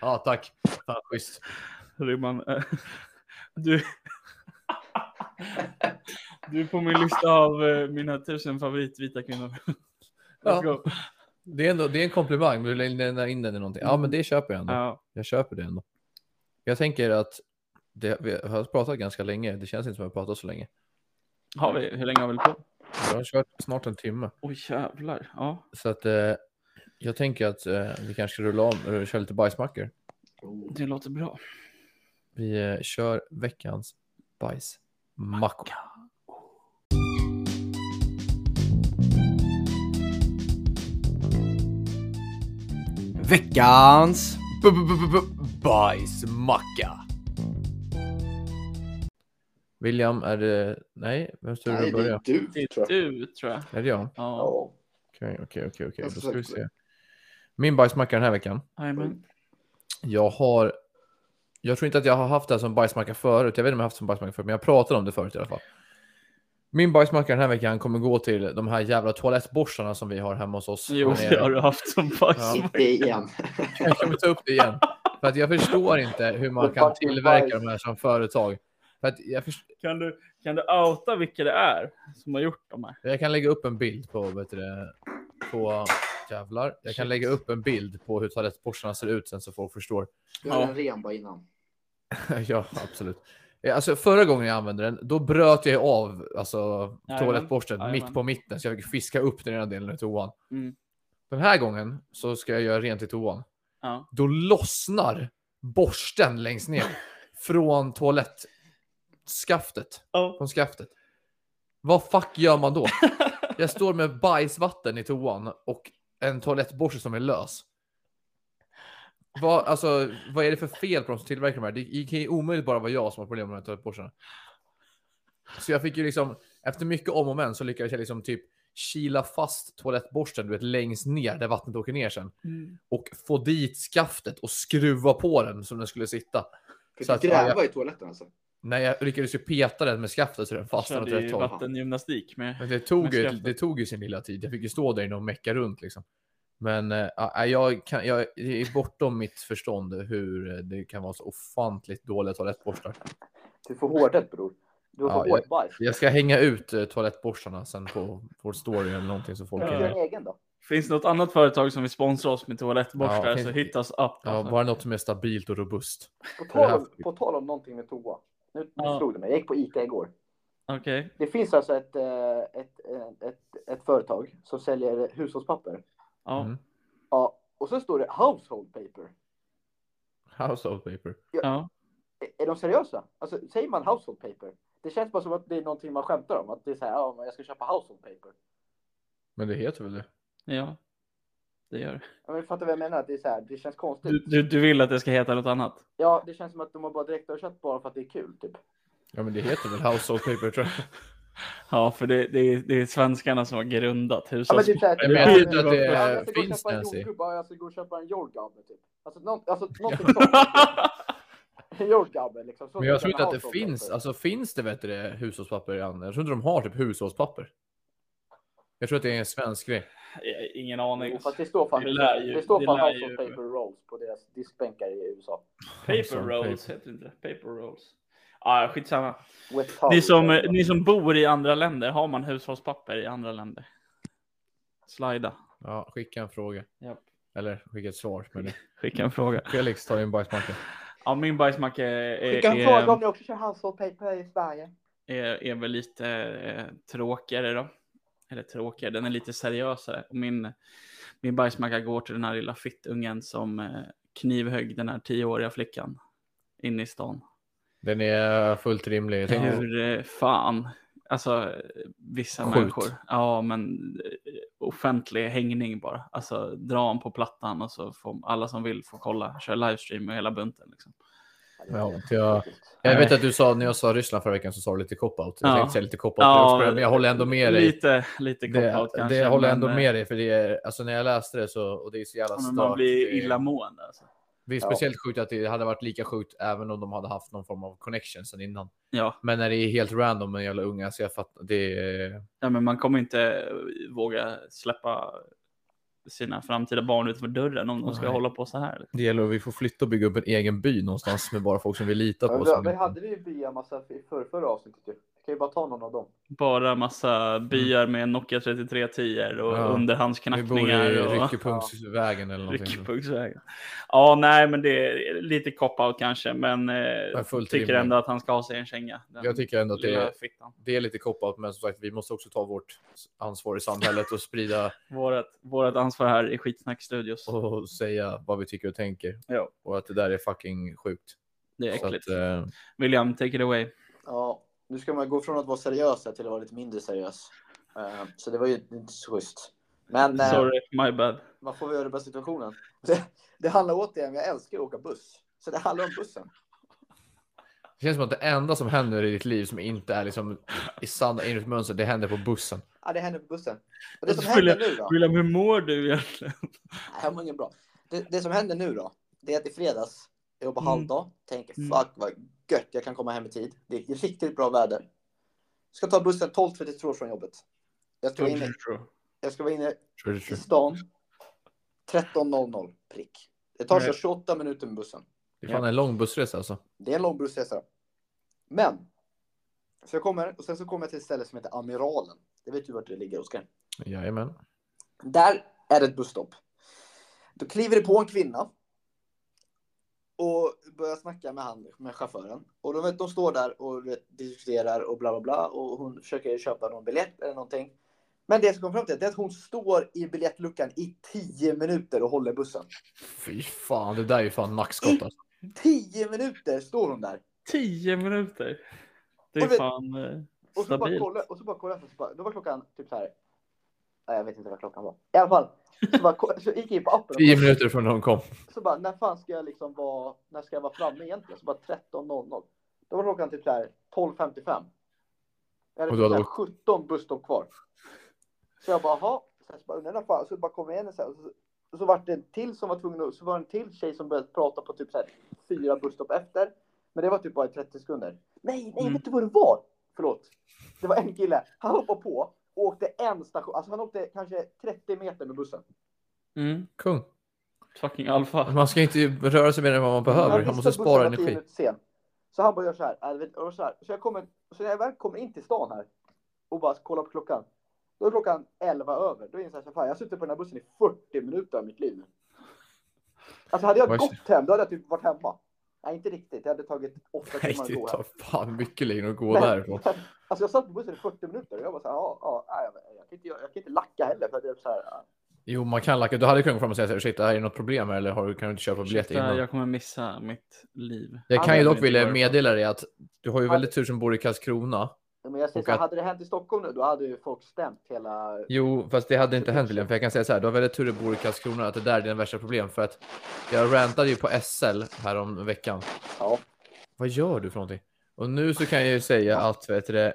Ja, tack. Fan, schysst.
Rymman, eh, du, du är på min lista av eh, mina tusen favoritvita kvinnor. *laughs* Let's
Ja.
go.
Det är, ändå, det är en komplimang, men du lämnar in den i någonting. Ja, men det köper jag ändå.
Ja.
Jag köper det ändå. Jag tänker att det, vi har pratat ganska länge. Det känns inte som att vi har pratat så länge.
Har vi, hur länge har vi på?
Jag har kört snart en timme.
Oj jävlar. Ja.
Så att eh, jag tänker att eh, vi kanske ska rulla om och köra lite bajsmackor.
Det låter bra.
Vi eh, kör veckans bajsmackor.
Veckans
b- b- b- Bajsmacka. William, är det... Nej, vem står det
Nej,
att
det är
börja?
du
Det
tror
är
jag.
du tror jag.
Är det jag?
Ja.
Ja.
Okej, okej, okej, Då ska vi se. Min bajsmacka den här veckan.
Jajamän.
Jag har... Jag tror inte att jag har haft det här som bajsmacka förut. Jag vet inte om jag har haft det som bajsmacka förut, men jag pratade om det förut i alla fall. Min bajsmacka den här veckan kommer gå till de här jävla toalettborstarna som vi har hemma hos oss.
Jo, det har du haft som bajs.
Inte igen.
Jag kommer ta upp det igen. För att jag förstår inte hur man kan tillverka de här som företag. För att jag, först-
Kan du, kan du outa vilka det är som har gjort de här?
jag kan lägga upp en bild på, vet du det, på jävlar. Jag kan
Shit.
lägga upp en bild på hur toalettborstarna ser ut sen så folk förstår.
Du har
Ja.
en ren bara innan. *laughs*
ja, absolut. Eh, Alltså förra gången jag använde den, då bröt jag av alltså, toalettborsten mitt på mitten så jag fick fiska upp den ena delen i toan.
Mm.
Den här gången så ska jag göra rent i toan.
Ja.
Då lossnar borsten längst ner *laughs* från toalettskaftet.
Ja.
Från skaftet. Vad fuck gör man då? *laughs* Jag står med bajsvatten i toan och en toalettborste som är lös. Vad, alltså, vad är det för fel på de som tillverkar de här? Det kan ju omöjligt bara vara jag som har problem med toalettborstarna. Så jag fick ju liksom, efter mycket om och men så lyckades jag liksom typ kila fast toalettborsten du vet, längst ner där vattnet åker ner sen.
Mm.
Och få dit skaftet och skruva på den som den skulle sitta.
Fick
Så
du
att, ja,
gräva
jag-
i toaletten alltså?
Nej, jag lyckades ju peta den med skaftet så den fastnade åt rätt håll.
vattengymnastik med.
Men det tog,
med
ju,
skaftet.
det tog ju sin lilla tid. Jag fick ju stå där inne och mecka runt liksom. Men äh, jag, kan, jag det är bortom mitt förstånd hur eh, det kan vara så ofantligt dåliga toalettborstar.
Du får hårdhet bror. Du
Ja,
får hårt bajs.
Jag ska hänga ut eh, toalettborstarna sen på vår story eller någonting så folk
Ja.
kan...
Egen då.
Finns det något annat företag som vill sponsra oss med toalettborstar
Ja,
så hit us up.
Ja,
Alltså.
bara något som är stabilt och robust.
På tal, på tal om någonting med toa. Nu,
Ja.
slog det mig. Jag gick på Ica igår.
Okej.
Det finns alltså ett, eh, ett, eh, ett, ett företag som säljer hushållspapper.
Ja.
Mm.
Ja, och så står det household paper.
Household paper.
ja.
Är- Är de seriösa? Alltså, säger man household paper? Det känns bara som att det är någonting man skämtar om. Att det är så här, ja, jag ska köpa household paper.
Men det heter väl det?
Ja. Det gör det.
Ja, men fattar vad jag menar? Att det är så här, det känns konstigt.
du, du. Du vill att det ska heta något annat?
Ja, det känns som att de har bara direktöversatt bara för att det är kul, typ.
Ja, men det heter väl household paper tror jag.
Ja, för det, det, är, det är svenskarna som har grundat
Ja, men
hushålls...
typ så här,
Men jag inte att det är-
jag
finns
en ja, jag ska gå och köpa en jordgubbe, typ. Alltså, nå, alltså *laughs* någonting sånt. Jordgubbe liksom. Så
Men jag tror inte att det finns, alltså finns det vet du, det, hushållspapper i andra? Jag tror inte de har typ hushållspapper. Jag tror att det är en svensk grej.
Ingen aning.
Jo, fast det står fan,
Det lär ju-
det står
det
fan
lär
House of Paper Rolls på deras diskbänkar i USA.
Paper rolls
paper.
heter inte det. Paper rolls. Ah, skitsamma.
Wet
Ni
towel.
som, ni som bor i andra länder, har man hushållspapper i andra länder? Slida.
Ja, skicka en fråga.
Japp.
Eller skicka ett svar. Men det. *laughs*
Skicka en fråga.
Felix tar din bajsmacka.
Ja, min bajsmacka är,
Skicka en
är,
fråga om ni också kör House of Paper i Sverige.
är, är väl lite eh, tråkigare då. Eller tråkigare, den är lite seriösare. Och min, min bajsmacka går till den här lilla fittungen som eh, knivhögg den här tioåriga flickan inne i stan.
Den är fullt rimlig.
Hur eh, fan, alltså vissa
Sjukt.
människor. Ja, men eh, offentlig hängning bara. Alltså dra honom på plattan och så får alla som vill få kolla, köra livestream med hela bunten. Liksom.
Ja, jag, jag vet att du sa, när jag sa Ryssland förra veckan så sa du lite cop-out. Jag
Ja.
tänkte säga lite cop-out, men jag håller ändå med dig.
Lite, lite
Det,
cop-out kanske.
det jag håller
men,
ändå
eh,
med dig, för det är, alltså när jag läste det så, och det är så jävla stört.
Man blir
det,
illamående. Alltså.
det är speciellt sjukt att det hade varit lika sjukt även om de hade haft någon form av connection sen innan.
Ja.
Men när det är helt random med jävla unga, så jag fattar, det är...
ja, men man kommer inte våga släppa sina framtida barn utanför dörren om de ska
Nej.
hålla på så här.
Det gäller att vi får flytta och bygga upp en egen by någonstans med bara folk som vi litar på.
Men,
som
hade vi ju bya massa i för, förra avsnittet kan ju bara ta någon av dem.
Bara massa byar med Nokia 3310 och
Ja. Vi bor
underhandsknackningar.
i
och...
Ryckepunktsvägen eller någonting.
Ryckepunktsvägen. Ja, nej, men det är lite cop-out kanske, men eh, tycker ändå att han ska ha sig en känga.
Jag tycker ändå att det är, det är lite cop-out, men som sagt, vi måste också ta vårt ansvar i samhället och sprida *laughs*
Vårat, vårat ansvar här i Skitsnack Studios.
och säga vad vi tycker och tänker.
Ja,
Och att det där är fucking sjukt.
det är äckligt.
att, eh,
William, take it away.
Ja, nu ska man gå från att vara seriös till att vara lite mindre seriös. Eh, så det var ju inte så schysst. Men eh,
Sorry, my bad.
vad får vi göra med situationen? Det, det handlar återigen, jag älskar att åka buss. Så det handlar om bussen.
det känns som att det enda som händer i ditt liv som inte är liksom i sanna mönster, det händer på bussen.
Ja, det händer på bussen. Och det som händer nu då?
William, hur mår du egentligen?
Nej, jag mår inget bra. Det, det som händer nu då, det är att i fredags, jag jobbar
Mm.
halvdag, tänker
Mm.
fuck vad gött, jag kan komma hem i tid. Det är riktigt bra väder. Ska ta bussen 12.32 från jobbet. Jag ska, vara inne, jag ska vara inne i stan 13.00 prick. Det tar så
Nej.
28 minuter med bussen.
Det är fan en lång bussresa alltså.
Det är en lång bussresa. Men. Så jag kommer och sen så kommer jag till ett ställe som heter Amiralen. Det vet du vart det ligger Oskar.
Jajamän.
Där är det ett busstopp. Då kliver det på en kvinna. Och börjar snacka med han, med chauffören. Och de, vet, de står där och diskuterar och bla bla bla. Och hon försöker köpa någon biljett eller någonting. Men det som kom fram till det är att hon står i biljettluckan i 10 minuter och håller bussen.
Fy fan, det där är ju fan maxskott alltså.
10 minuter står hon där.
Tio minuter. Det
Och
är
vet-
fan eh,
Och så bara
stabilt.
kolla, och så bara kolla, så bara, då var klockan typ så här. Jag vet inte vad klockan var. I alla fall. Så, bara, så gick jag in på appen.
Tio minuter från när hon kom.
Så bara, när fan ska jag liksom vara, när ska jag vara framme egentligen? Så bara 13.00. Då var klockan typ så här 12.55. Jag hade typ
du hade
så här
åkt-
17 busstopp kvar. Så jag bara, jaha. Så bara, undrar fan, så bara kom jag in och så, här, så, var det en till som var tvungen att, så var det en till tjej som började prata på typ så här fyra busstopp efter. Men det var typ bara i 30 sekunder. Nej, nej,
Mm.
vet du vad det var? Förlåt. Det var en kille, han hoppade på åkte en station, alltså han åkte kanske 30 meter med bussen.
Mm,
Kung.
fucking alfa.
Man ska inte röra sig mer än vad man behöver.
Han
Man måste spara
var 10
energi.
minuter sen. Så han bara gör så här. äh, och så, här. så jag kommer, så när jag väl kommer in till stan här och bara kollar på klockan. Då är klockan 11 över. Då inser jag så här, fan jag har suttit på den här bussen i 40 minuter av mitt liv. Alltså hade jag gått hem, då hade jag typ varit hemma. Nej, inte riktigt. Det hade tagit 8
Nej,
timmar att
det
gå
tar
hem.
fan mycket längre att gå därifrån. *laughs*
Alltså jag satt på bussen i 40 minuter och jag var så här, ja, ja, nej, jag, jag, kan inte, göra- jag kan inte lacka heller för att det är så här. ja.
Jo, man kan lacka. Du hade kunnat komma fram och säga här, shit, det här är något problem eller har du, kan du inte köpa biljett
Ursäkta,
innan?
jag kommer missa mitt liv.
Jag kan ju dock vilja meddela dig att du har ju väldigt tur som bor i Karlskrona.
Men jag säger så
att-
hade det hänt i Stockholm nu, då hade ju folk stämt hela...
Jo, fast det hade inte hänt William, för jag kan säga så här, du har väldigt tur att du bor i Karlskrona, att det där är dina värsta problem, för att jag rantade ju på SL här om veckan.
Ja.
Vad gör du för någonting? Och nu så kan jag ju säga att vet du,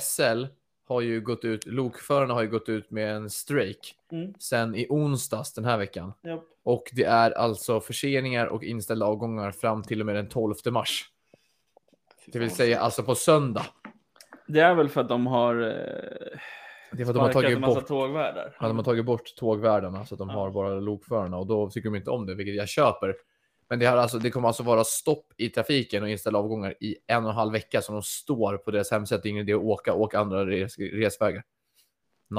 SL har ju gått ut, lokförarna har ju gått ut med en strejk
Mm.
sen i onsdags den här veckan.
Japp.
Och det är alltså förseningar och inställda avgångar fram till och med den 12 mars. Det vill säga alltså på söndag.
Det är väl för att de har eh,
Det är för att de har tagit
en massa
bort,
tågvärdar.
ja, de har tagit bort tågvärdarna så att de
Ja.
har bara lokförarna och då tycker de inte om det, vilket jag köper. Men det, har alltså, det kommer alltså vara stopp i trafiken och inställda avgångar i en och en halv vecka som de står på deras hemsida. Det är ingen idé att åka och andra res, resvägar.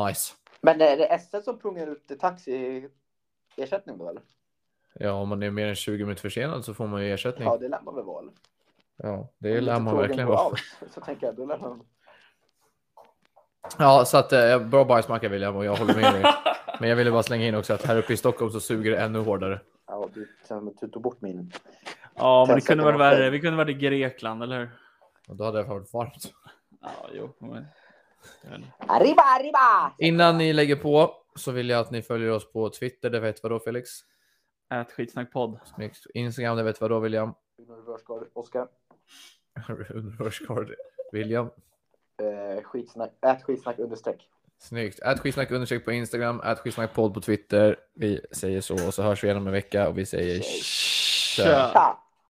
Nice.
Men är det SL som pungar ut taxiersättning då eller?
Ja, om man är mer än 20 minuter försenad så får man ju ersättning.
Ja, det lär man väl vara.
Ja, det lär man verkligen vara.
Så tänker jag, då lär man...
Ja, så att eh, bra bajsmacka William och jag håller med dig. *laughs* Men jag ville bara slänga in också att här uppe i Stockholm så suger det ännu hårdare.
Ja, du, du tog bort min.
Ja, men det kunde varit
vara
värre. Vi kunde varit i Grekland, eller hur?
Och då hade det varit varmt.
Ja, jo. Men...
Arriba, arriba!
Innan ni lägger på så vill jag att ni följer oss på Twitter, det vet vad då Felix?
Ät skitsnackpodd.
Instagram, det vet vad då William?
Oskar. *laughs*
Underbörscard William.
Eh, skitsnack, ät skitsnack understreck.
Snyggt. Ät skitsnack understreck på Instagram, ät skitsnack podd på Twitter. Vi säger så och så hörs vi igen om en vecka och vi säger
Tja.
Tja.
Tja!